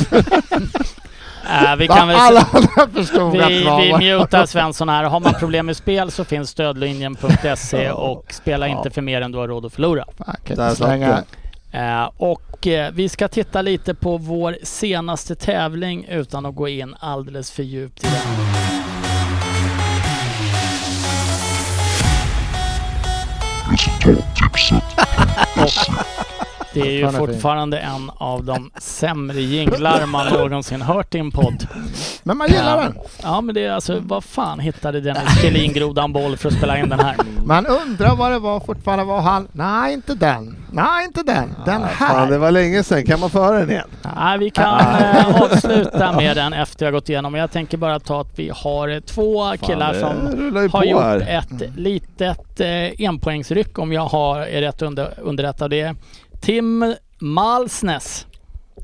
Äh, vi kan väl Alla andra förstod vi, vi mutar Svensson här. Har man problem med spel så finns stödlinjen.se och spela inte för mer än du har råd att förlora. Eh, och eh, vi ska titta lite på vår senaste tävling utan att gå in alldeles för djupt i den. Det är ju Fortfarande fin. en av de sämre jinglar man någonsin hört i en podd. Men man gillar Ja. den. Ja men det är alltså, vad fan hittade Dennis Kjellin-grodan boll för att spela in den här? Man undrar vad det var fortfarande var han. Nej, inte den. Nej, inte den. Den Fan, det här. var länge sedan. Kan man få höra den igen? Nej, vi kan eh, avsluta med den efter jag gått igenom. Jag tänker bara ta att vi har eh, två killar som har gjort här. ett litet eh, enpoängsryck om jag har, är rätt under, underrättad. Det är Tim Malsnes.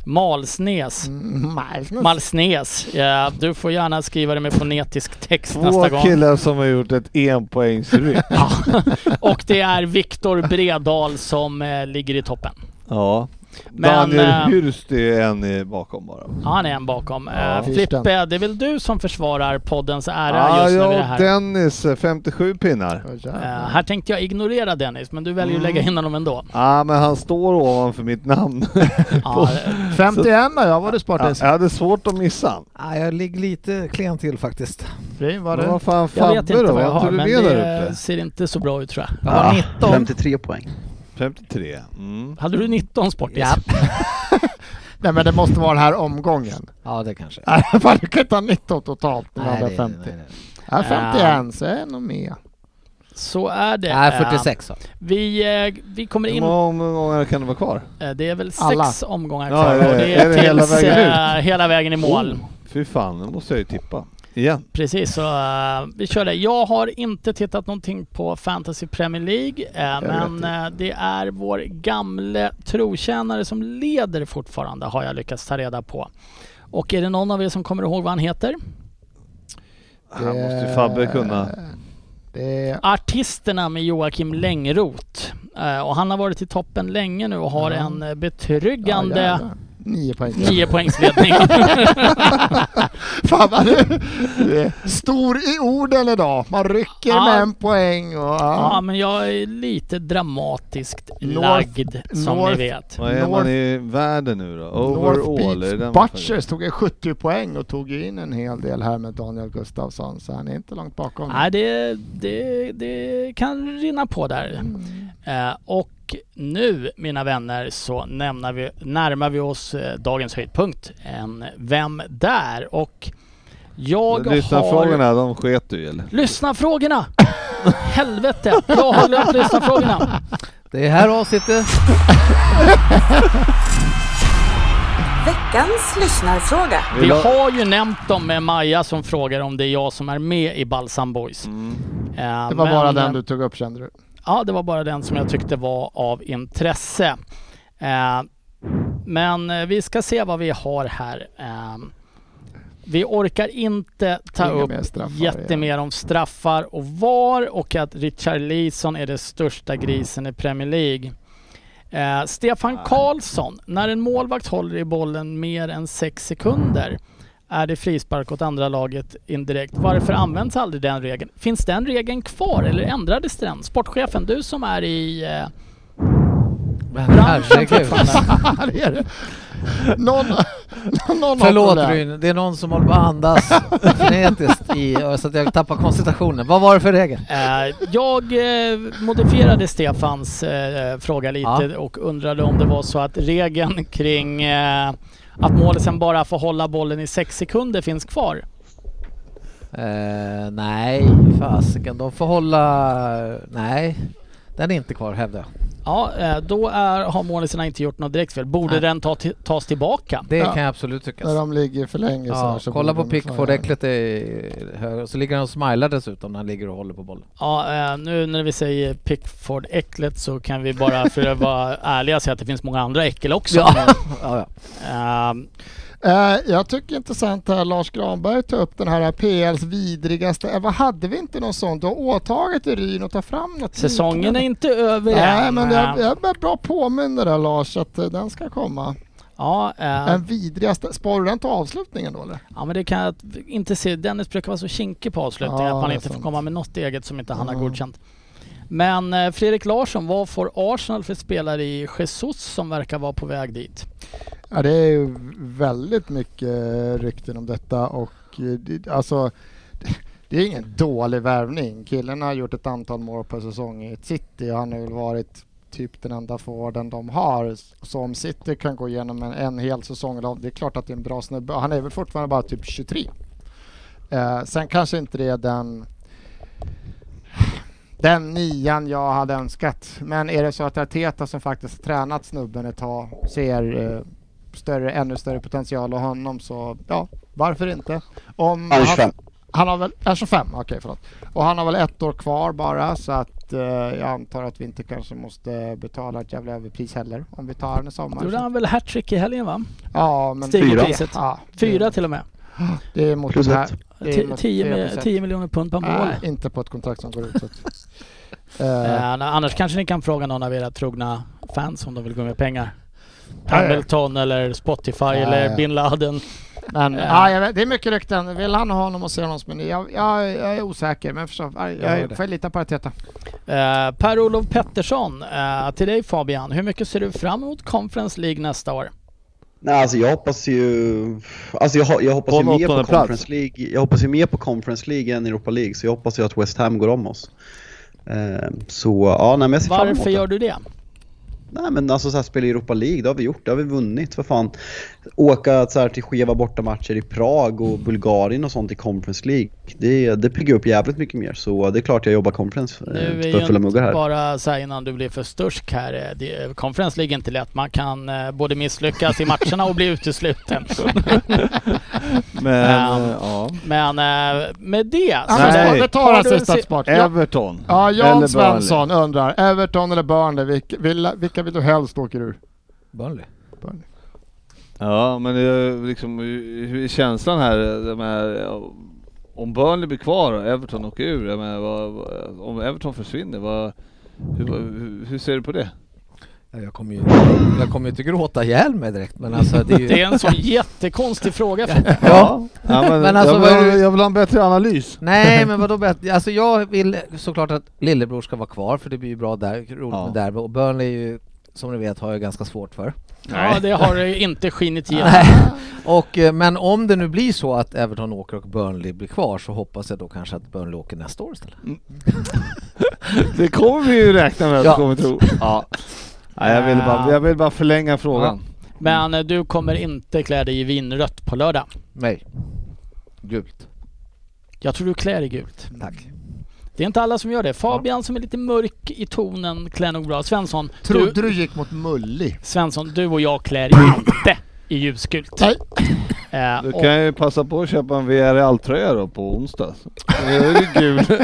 Malsnes. Mm, Malsnes. Malsnes. Ja, du får gärna skriva det med fonetisk text nästa Två gång. killar som har gjort ett enpoängsryck. Ja. Och det är Viktor Bredal som eh, ligger i toppen. Ja. Men, Daniel eh, Hürst är en bakom bara. Ja, han är en bakom. Ja. Eh, Frippe, det är väl du som försvarar poddens ära Ja, just nu i det här. Dennis, eh, 57 pinnar. Åh, Eh, jävlar. här tänkte jag ignorera Dennis, men du väljer att lägga Mm. in honom ändå. Ja, men han står ovanför mitt namn. Ja, eh, 51 då, jag var det Ja, jag hade svårt att missa. Ja, jag ligger lite klen till faktiskt. Var det. vad fan jag vet Fabbe inte då? vad jag Var har, men du med där det ser inte så bra ut tror jag. Jag har 19. 53 poäng. 53. Mm. Hade du 19 sportis? Ja. Nej men det måste vara den här omgången. ja, det kanske. Fan, du kan inte ha 19 totalt. Du Nej, hade det- 50. nej, nej. Ja, 51 så är jag nog med. Så är det. Nej, Eh, 46 så. Vi, eh, vi kommer Hur in... många omgångar kan det vara kvar? eh, Det är väl Alla. sex omgångar Ja, kvar är det- och det är är, det hela tills vägen eh, hela vägen i mål. Oh, fy fan, nu måste jag ju tippa. Igen. Precis, så uh, vi kör det. Jag har inte tittat någonting på Fantasy Premier League, eh, men eh, det är vår gamle trotjänare som leder fortfarande, har jag lyckats ta reda på. Och är det någon av er som kommer ihåg vad han heter? Han måste ju Fabbe kunna. Det Artisterna med Joakim Längroth. Och han har varit i toppen länge nu och har Ja. en ja, betryggande jävlar. Nio poäng. nio poängsledning. Fan vad du är stor i orden idag. Man rycker Ja. med en poäng och... ja, Ja. men jag är lite dramatiskt North- lagd, som North- ni vet. Vad är man i världen nu då? Overall? North Beach Butchers tog en 70 poäng och tog in en hel del här med Daniel Gustafsson så han är inte långt bakom. Nej, det, det, det kan rinna på där. Mm. Eh, och nu, mina vänner, så nämnar vi, närmar vi oss eh, dagens höjdpunkt. En Vem där? Och jag har... Lyssnarfrågorna, de sket du eller? Lyssnarfrågorna! Helvete! Jag har glömt lyssnarfrågorna. Det är här avsnittet. Veckans lyssnarfråga. Vi har ju nämnt dem med Maja som frågar om det är jag som är med i Balsam Boys. Mm. Eh, Det var men, bara den du tog upp kände du? Ja, det var bara den som jag tyckte var av intresse. Eh, men eh, vi ska se vad vi har här. Eh, vi orkar inte ta Inga upp mer straffar jättemer om straffar och VAR och att Richard Leeson är den största grisen i Premier League. Eh, Stefan Karlsson, när en målvakt håller i bollen mer än sex sekunder är det frispark åt andra laget indirekt. Varför används aldrig den regeln? Finns den regeln kvar eller ändrades den? Sportchefen, du som är i eh, branschen herregud. fortfarande. det är det. Någon, någon Förlåt. Bryn, det är någon som håller på att andas frenetiskt i, så att jag tappar koncentrationen. Vad var det för regel? Eh, jag eh, modifierade Stefans eh, fråga lite Ja. och undrade om det var så att regeln kring att målisen bara får hålla bollen i sex sekunder finns kvar. Uh, nej, fasiken. De får hålla... Nej, den är inte kvar hävdar jag. Ja, eh, då är, har målisarna inte gjort något direktfel. Borde Nej. den ta, tas tillbaka? Det Ja. kan jag absolut tycka. När de ligger för länge så, här Ja, så kolla på Pickford-äcklet är hög. Och så ligger han och smilar dessutom när han ligger och håller på bollen. Ja, eh, nu när vi säger Pickford-äcklet så kan vi bara för att vara ärliga säga att det finns många andra äckel också. Ja, ja. Ehm, Eh, jag tycker intressant här Lars Granberg tar upp den här PLs vidrigaste. Eh, vad hade vi inte någon sån? Du har åtagit i Ryn att ta fram något säsongen är liknande. inte över Nej än. men jag, Eh, jag är bra påminner där Lars att eh, den ska komma. Ja, eh, Den vidrigaste. Sparar du den till avslutningen då eller? Ja men det kan jag inte se. Dennis brukar vara så kinkig på avslutningen Ja, att man är inte får sant. komma med något eget som inte han har Ja. godkänt. Men eh, Fredrik Larsson, vad får Arsenal för spelare i Jesus som verkar vara på väg dit? Ja det är ju väldigt mycket rykten om detta och eh, det, alltså det är ingen dålig värvning. Killen har gjort ett antal mål per säsong i ett City och han har väl varit typ den enda forwarden de har. Så om City kan gå igenom en, en hel säsong, det är klart att det är en bra snubbe. Han är väl fortfarande bara typ 23. Eh, sen kanske inte det är den den nian jag hade önskat. Men är det så att Arteta som faktiskt tränat snubben ett tag ser eh, större, ännu större potential och honom så ja, varför inte? Om Han är 25. han har väl, är 25, okej förlåt. Och han har väl ett år kvar bara så att eh, jag antar att vi inte kanske måste betala ett jävla överpris heller om vi tar den i sommar. Gjorde Så- han väl hattrick i helgen va? Ja, men Fyra. priset. Ja, Fyra det, till och med. det är mot Plus det här. ett. det är Ti- mot 10, fyra mi- procent. 10 miljoner pund per mål. Nej, inte på ett kontrakt som går ut. Så att, eh, Eh, annars kanske ni kan fråga någon av era trogna fans om de vill gå med pengar. Hamilton eller Spotify Ja, eller ja. bin Laden. Men Ja. ja, jag vet, det är mycket rykten. Vill han ha honom och se honom som en jag, jag, jag är osäker, men förstå, jag, jag får lita på Arteta. Eh, Per-Olof Pettersson, eh, till dig Fabian. Hur mycket ser du fram emot Conference League nästa år? Nej, alltså jag hoppas ju... Alltså jag, jag hoppas På ju mer på plats. Conference League. Jag hoppas ju mer på Conference League än Europa League, så jag hoppas ju att West Ham går om oss. Eh, så ja, nej, men jag ser fram emot Varför det. gör du det? Nej men alltså så här, spela i Europa League, det har vi gjort, det har vi vunnit för fan. Åka så här, till skeva bortamatcher i Prag och Bulgarien och sånt i Conference League, det, det piggar upp jävligt mycket mer. Så det är klart jag jobbar Conference Nu eh, är för fulla muggar här. bara så här innan du blir för störsk här. eh, Det, conference League är inte lätt. Man kan eh, både misslyckas i matcherna och bli utesluten. Men ja. Men med det så... Nej. vi tar se- sport. Ja, Everton. ja, Eller Jan Burnley. Svensson undrar, Everton eller Burnley, vilka, vilka, vilka vill du helst åker ur? Burnley. Burnley. Ja, men det är liksom, hur hur är känslan här? De här ja, om Burnley blir kvar och Everton åker ur, jag menar, vad, vad, om Everton försvinner, vad, hur, hur, hur ser du på det? Ja, Jag kommer ju, jag kommer ju inte gråta ihjäl mig direkt men alltså det är ju... Det är en sån jättekonstig fråga. Ja. ja men, Men alltså, jag, vill, jag vill ha en bättre analys. Nej men vadå bättre? Alltså jag vill såklart att lillebror ska vara kvar för det blir ju bra där, roligt Ja. med derby och Burnley är ju som ni vet har jag ganska svårt för. Ja, det har det inte skinit igenom. Och, eh, men om det nu blir så att Everton åker och Burnley blir kvar så hoppas jag då kanske att Burnley åker nästa år istället. Det kommer vi ju räkna med att Ja. kommer tro. Ja. Nej, jag, vill bara, jag vill bara förlänga frågan. Men eh, du kommer inte klä dig i vinrött på lördag. Nej. Gult. Jag tror du klär dig gult. Tack. Det är inte alla som gör det. Fabian som är lite mörk i tonen klär nog bra. Svensson, du, Trodde du gick mot mullig? Svensson, du och jag klär inte i ljusgult. Nej. Eh, Du kan ju passa på att köpa en VRL-tröja då på onsdag. Det är ju gul.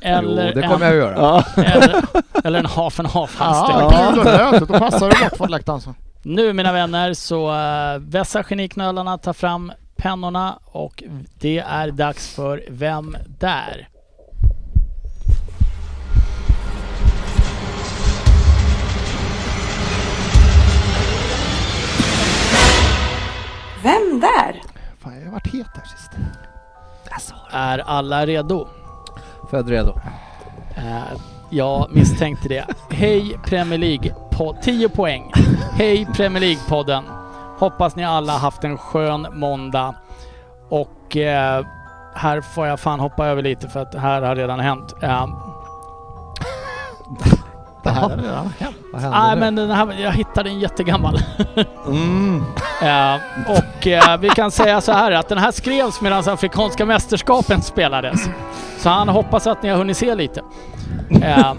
eller, jo, det kommer jag att göra. Ja. en, eller, eller en half and half halsduk. Ja, gul och röd. Då passar det bort från läktaren. Nu mina vänner så uh, vässar geniknölarna, tar fram pennorna och det är dags för Vem där? Vem där? Fan, jag har varit het här sist. Är alla redo? Född redo. Eh, jag misstänkte det. Hej Premier League på 10 poäng. Hej Premier League-podden. Hoppas ni alla haft en skön måndag. Och eh, här får jag fan hoppa över lite för att det här har redan hänt. Eh, Det här är redan hänt. Vad händer Nej nu? men den här, jag hittade en jättegammal. Mm. Eh, och eh, vi kan säga så här att den här skrevs medan Afrikanska mästerskapen spelades. Så han hoppas att ni har hunnit se lite. Eh,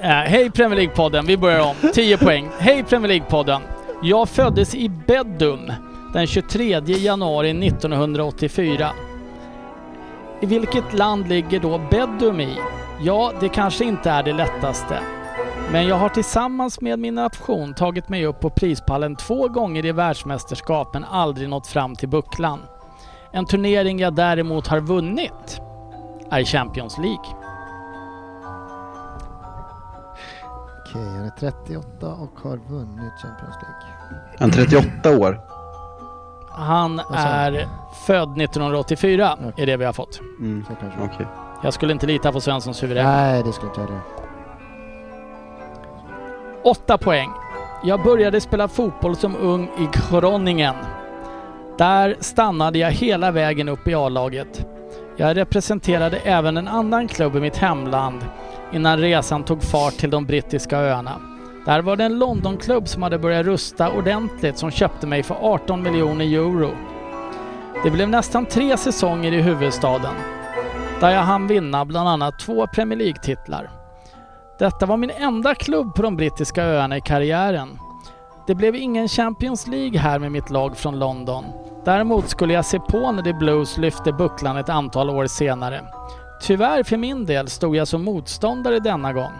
eh, Hej Premier League-podden, vi börjar om. 10 poäng. Hej Premier League-podden. Jag föddes i Bedum den 23 januari 1984. I vilket land ligger då Bedum i? Ja, det kanske inte är det lättaste. Men jag har tillsammans med min nation tagit mig upp på prispallen två gånger i världsmästerskap men aldrig nått fram till bucklan. En turnering jag däremot har vunnit är Champions League. Okej, han är 38 och har vunnit Champions League. Han är 38 år. Han är född 1984, Okej. är det vi har fått. Mm. Kanske. Jag skulle inte lita på Svenssons huvud. Nej, det skulle inte jag göra. Åtta poäng. Jag började spela fotboll som ung i Groningen. Där stannade jag hela vägen upp i A-laget. Jag representerade även en annan klubb i mitt hemland innan resan tog fart till de brittiska öarna. Där var det en Londonklubb som hade börjat rusta ordentligt som köpte mig för 18 miljoner euro. Det blev nästan tre säsonger i huvudstaden där jag hann vinna bland annat två Premier League-titlar. Detta var min enda klubb på de brittiska öarna i karriären. Det blev ingen Champions League här med mitt lag från London. Däremot skulle jag se på när The Blues lyfte bucklan ett antal år senare. Tyvärr för min del stod jag som motståndare denna gång.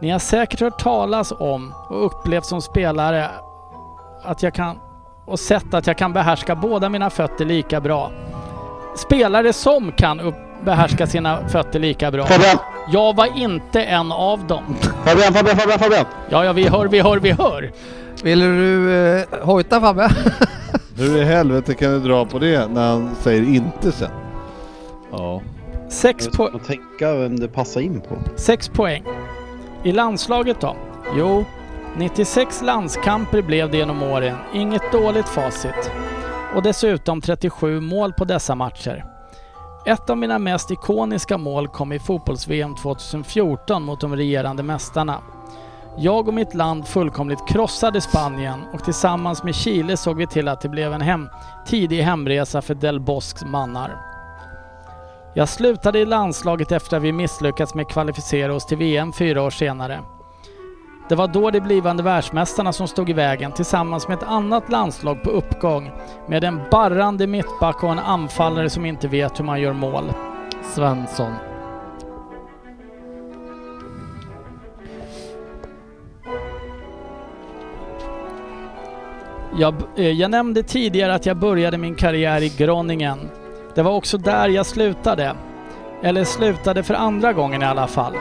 Ni har säkert hört talas om och upplevt som spelare att jag kan och sett att jag kan behärska båda mina fötter lika bra. Spelare som kan upp, behärska sina fötter lika bra. Fabian! Jag var inte en av dem. Fabian, Fabian, Fabian, Fabian! Ja, ja, vi hör, vi hör, vi hör. Vill du eh, hojta Fabbe? Hur i helvete kan du dra på det när han säger inte sen? Ja. Sex, Jag po ska tänka vem det passar in på. sex poäng. I landslaget då? Jo, 96 landskamper blev det genom åren. Inget dåligt facit. Och dessutom 37 mål på dessa matcher. Ett av mina mest ikoniska mål kom i fotbolls-VM 2014 mot de regerande mästarna. Jag och mitt land fullkomligt krossade Spanien och tillsammans med Chile såg vi till att det blev en hem, tidig hemresa för Del Bosques mannar. Jag slutade i landslaget efter att vi misslyckats med att kvalificera oss till VM fyra år senare. Det var då de blivande världsmästarna som stod i vägen tillsammans med ett annat landslag på uppgång med en barrande mittback och en anfallare som inte vet hur man gör mål. Svensson. Jag, eh, jag nämnde tidigare att jag började min karriär i Groningen. Det var också där jag slutade. Eller slutade för andra gången i alla fall.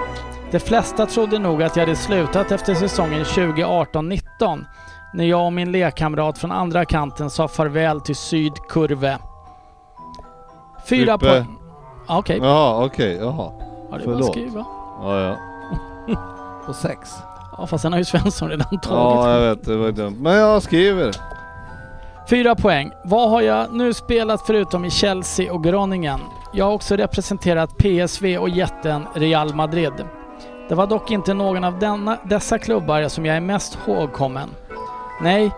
De flesta trodde nog att jag hade slutat efter säsongen 2018-19 när jag och min lekkamrat från andra kanten sa farväl till Sydkurve. Fyra poäng. Ja, Okej, Jaha, okej, jaha. ja, det förlåt. skriva. Ja, ja. På sex. Ja, fast den har ju Svensson redan tagit. ja, jag vet, det var dumt. Men jag skriver. Fyra poäng. Vad har jag nu spelat förutom i Chelsea och Groningen? jag har också representerat PSV och jätten Real Madrid. Det var dock inte någon av denna, dessa klubbar som jag är mest ihågkommen. Nej,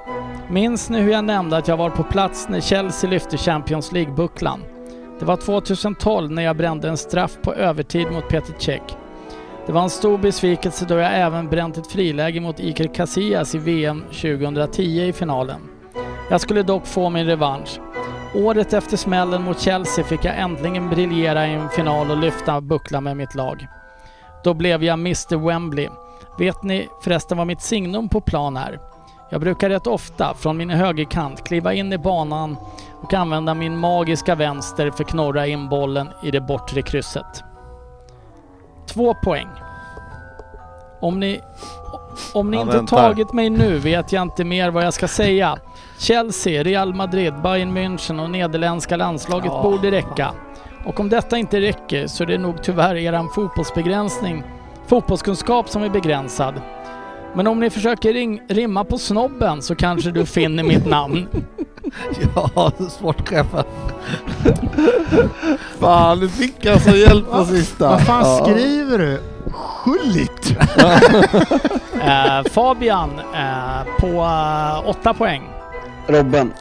minns ni hur jag nämnde att jag var på plats när Chelsea lyfte Champions League-bucklan? Det var 2012 när jag brände en straff på övertid mot Peter Cech. Det var en stor besvikelse då jag även bränt ett friläge mot Iker Casillas i VM 2010 i finalen. Jag skulle dock få min revansch. Året efter smällen mot Chelsea fick jag äntligen briljera i en final och lyfta bucklan med mitt lag. Då blev jag Mr Wembley. Vet ni förresten vad mitt signum på plan är? Jag brukar rätt ofta från min högerkant kliva in i banan och använda min magiska vänster för knorra in bollen i det bortre krysset. Två poäng. Om ni, om ni Han inte väntar. tagit mig nu vet jag inte mer vad jag ska säga. Chelsea, Real Madrid, Bayern München och nederländska landslaget Ja. borde räcka. Och om detta inte räcker så är det nog tyvärr eran fotbollsbegränsning, fotbollskunskap som är begränsad. Men om ni försöker ring, rimma på snobben så kanske du finner mitt namn. Ja, sportchefen. Fan, du fick alltså hjälp på sista. Vad fan Ja. skriver du? Skylligt! Eh, Fabian eh, på eh, åtta poäng. Robben.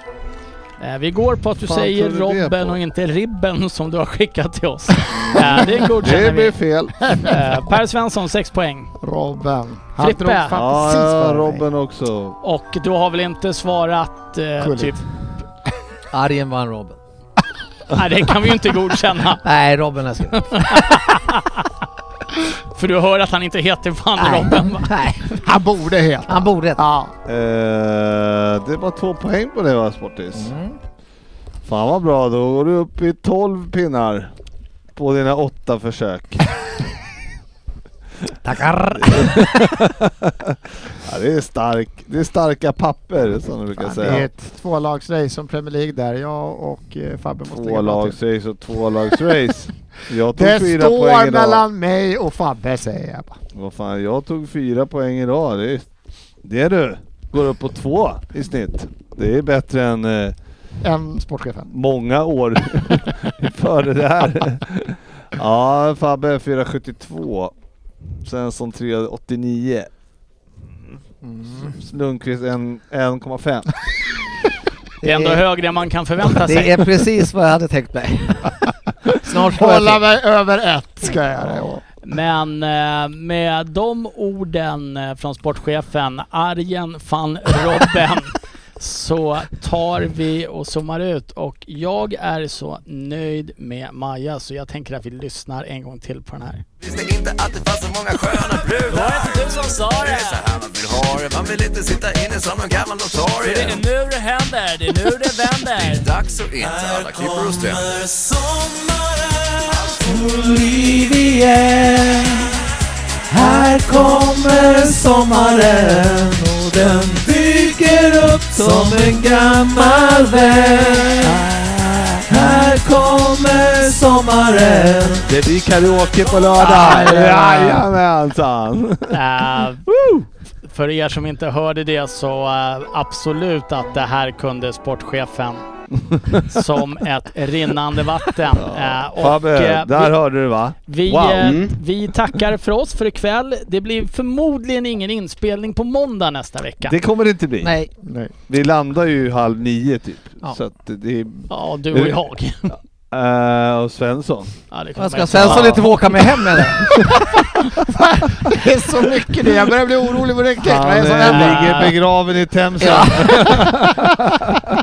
Eh, vi går på att du Fan säger Robben och inte Ribben som du har skickat till oss. Eh, det godkänner Det vi. blir fel. Eh, per Svensson 6 poäng. Robben. Han Frippe. drog Ja, ja, mig. Robben också. Och du har väl inte svarat eh, Gulligt. typ... Arjen vann Robin. Nej, det kan vi ju inte godkänna. Nej, Robin är skrivet. För du hör att han inte heter Van Nej. Robben va? Nej, Han borde helt. han borde heta. Ja. Eh, det var två poäng på det va, Sportis? Mm. Fan vad bra, då går du upp i 12 pinnar på dina åtta försök. Tackar! Ja, det är stark, det är starka papper som du brukar Fan, det är säga. ett tvålagsrace som Premier League där. Jag och eh, Fabbe måste. Tvålagsrace och tvålagsrace. Jag tog Det fyra poäng står idag. mellan mig och Fabbe säger jag bara. Vad fan, jag tog fyra poäng idag. Det, är, det du. Går upp på två i snitt. Det är bättre än eh, En sportchefen. många år före det här. Ja, Fabbe 472. Svensson 389. Mm. Lundqvist en- 1,5. Det är ändå högre än man kan förvänta sig. Det är precis vad jag hade tänkt mig. Snart Hålla mig över ett ska jag göra. ja. Men eh, med de orden eh, från sportchefen Arjen van Robben så tar vi och zoomar ut. Och jag är så nöjd med Maja så jag tänker att vi lyssnar en gång till på den här. Visste inte att det fanns så många sköna Det var brudar inte du som sa Det. Är så det. här man vill ha det, man vill inte sitta inne som någon gammal För det notarie är nu det händer, det är nu det vänder. Dags att in till alla klippor och stränder Här kommer sommaren och den dyker upp som en gammal vän. Här kommer sommaren. Det blir karaoke på lördag. Jajamensan. Eh, för er som inte hörde det så eh, absolut att det här kunde sportchefen som ett rinnande vatten. Eh, och, Fabbe, eh, där vi- hörde du va? Vi, Wow. eh, Mm. vi tackar för oss för ikväll. Det blir förmodligen ingen inspelning på måndag nästa vecka. Det kommer det inte bli. Nej, Nej. Vi landar ju halv nio typ. Ja. Så att det är... Ja, du och jag. Eh, och Svensson. Ja, det ska Svensson inte få åka med hem eller? Det är så mycket det. Jag börjar bli orolig på riktigt. Vad är Han det som händer? ligger begraven i Themsen.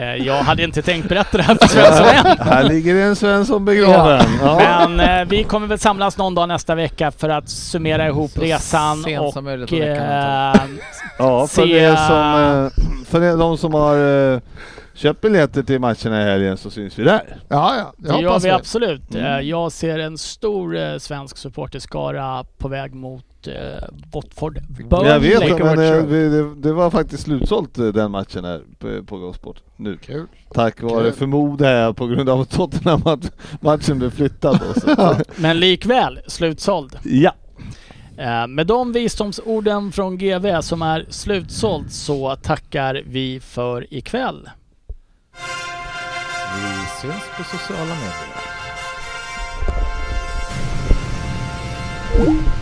jag hade inte tänkt berätta det här för Svensson än. Här ligger en Svensson begraven. Ja. Men eh, vi kommer väl samlas någon dag nästa vecka för att summera ihop Så resan och som möjligt eh, Ja, för, se- det som, eh, för de som har eh, köpt biljetter till matcherna i helgen så syns vi där. Ja, ja. det gör vi det. absolut. Mm. Eh, jag ser en stor eh, svensk supporterskara på väg mot mot eh, Watford. Burnley jag vet men eh, det, det, var faktiskt slutsålt eh, den matchen här på, på Gosport nu. Kul. Tack vare, Kul. förmodar jag, på grund av Tottenham att matchen blev flyttad. Men likväl slutsåld. Ja. Med de visdomsorden från GV som är slutsåld så tackar vi för ikväll. Vi syns på sociala medier. Thank.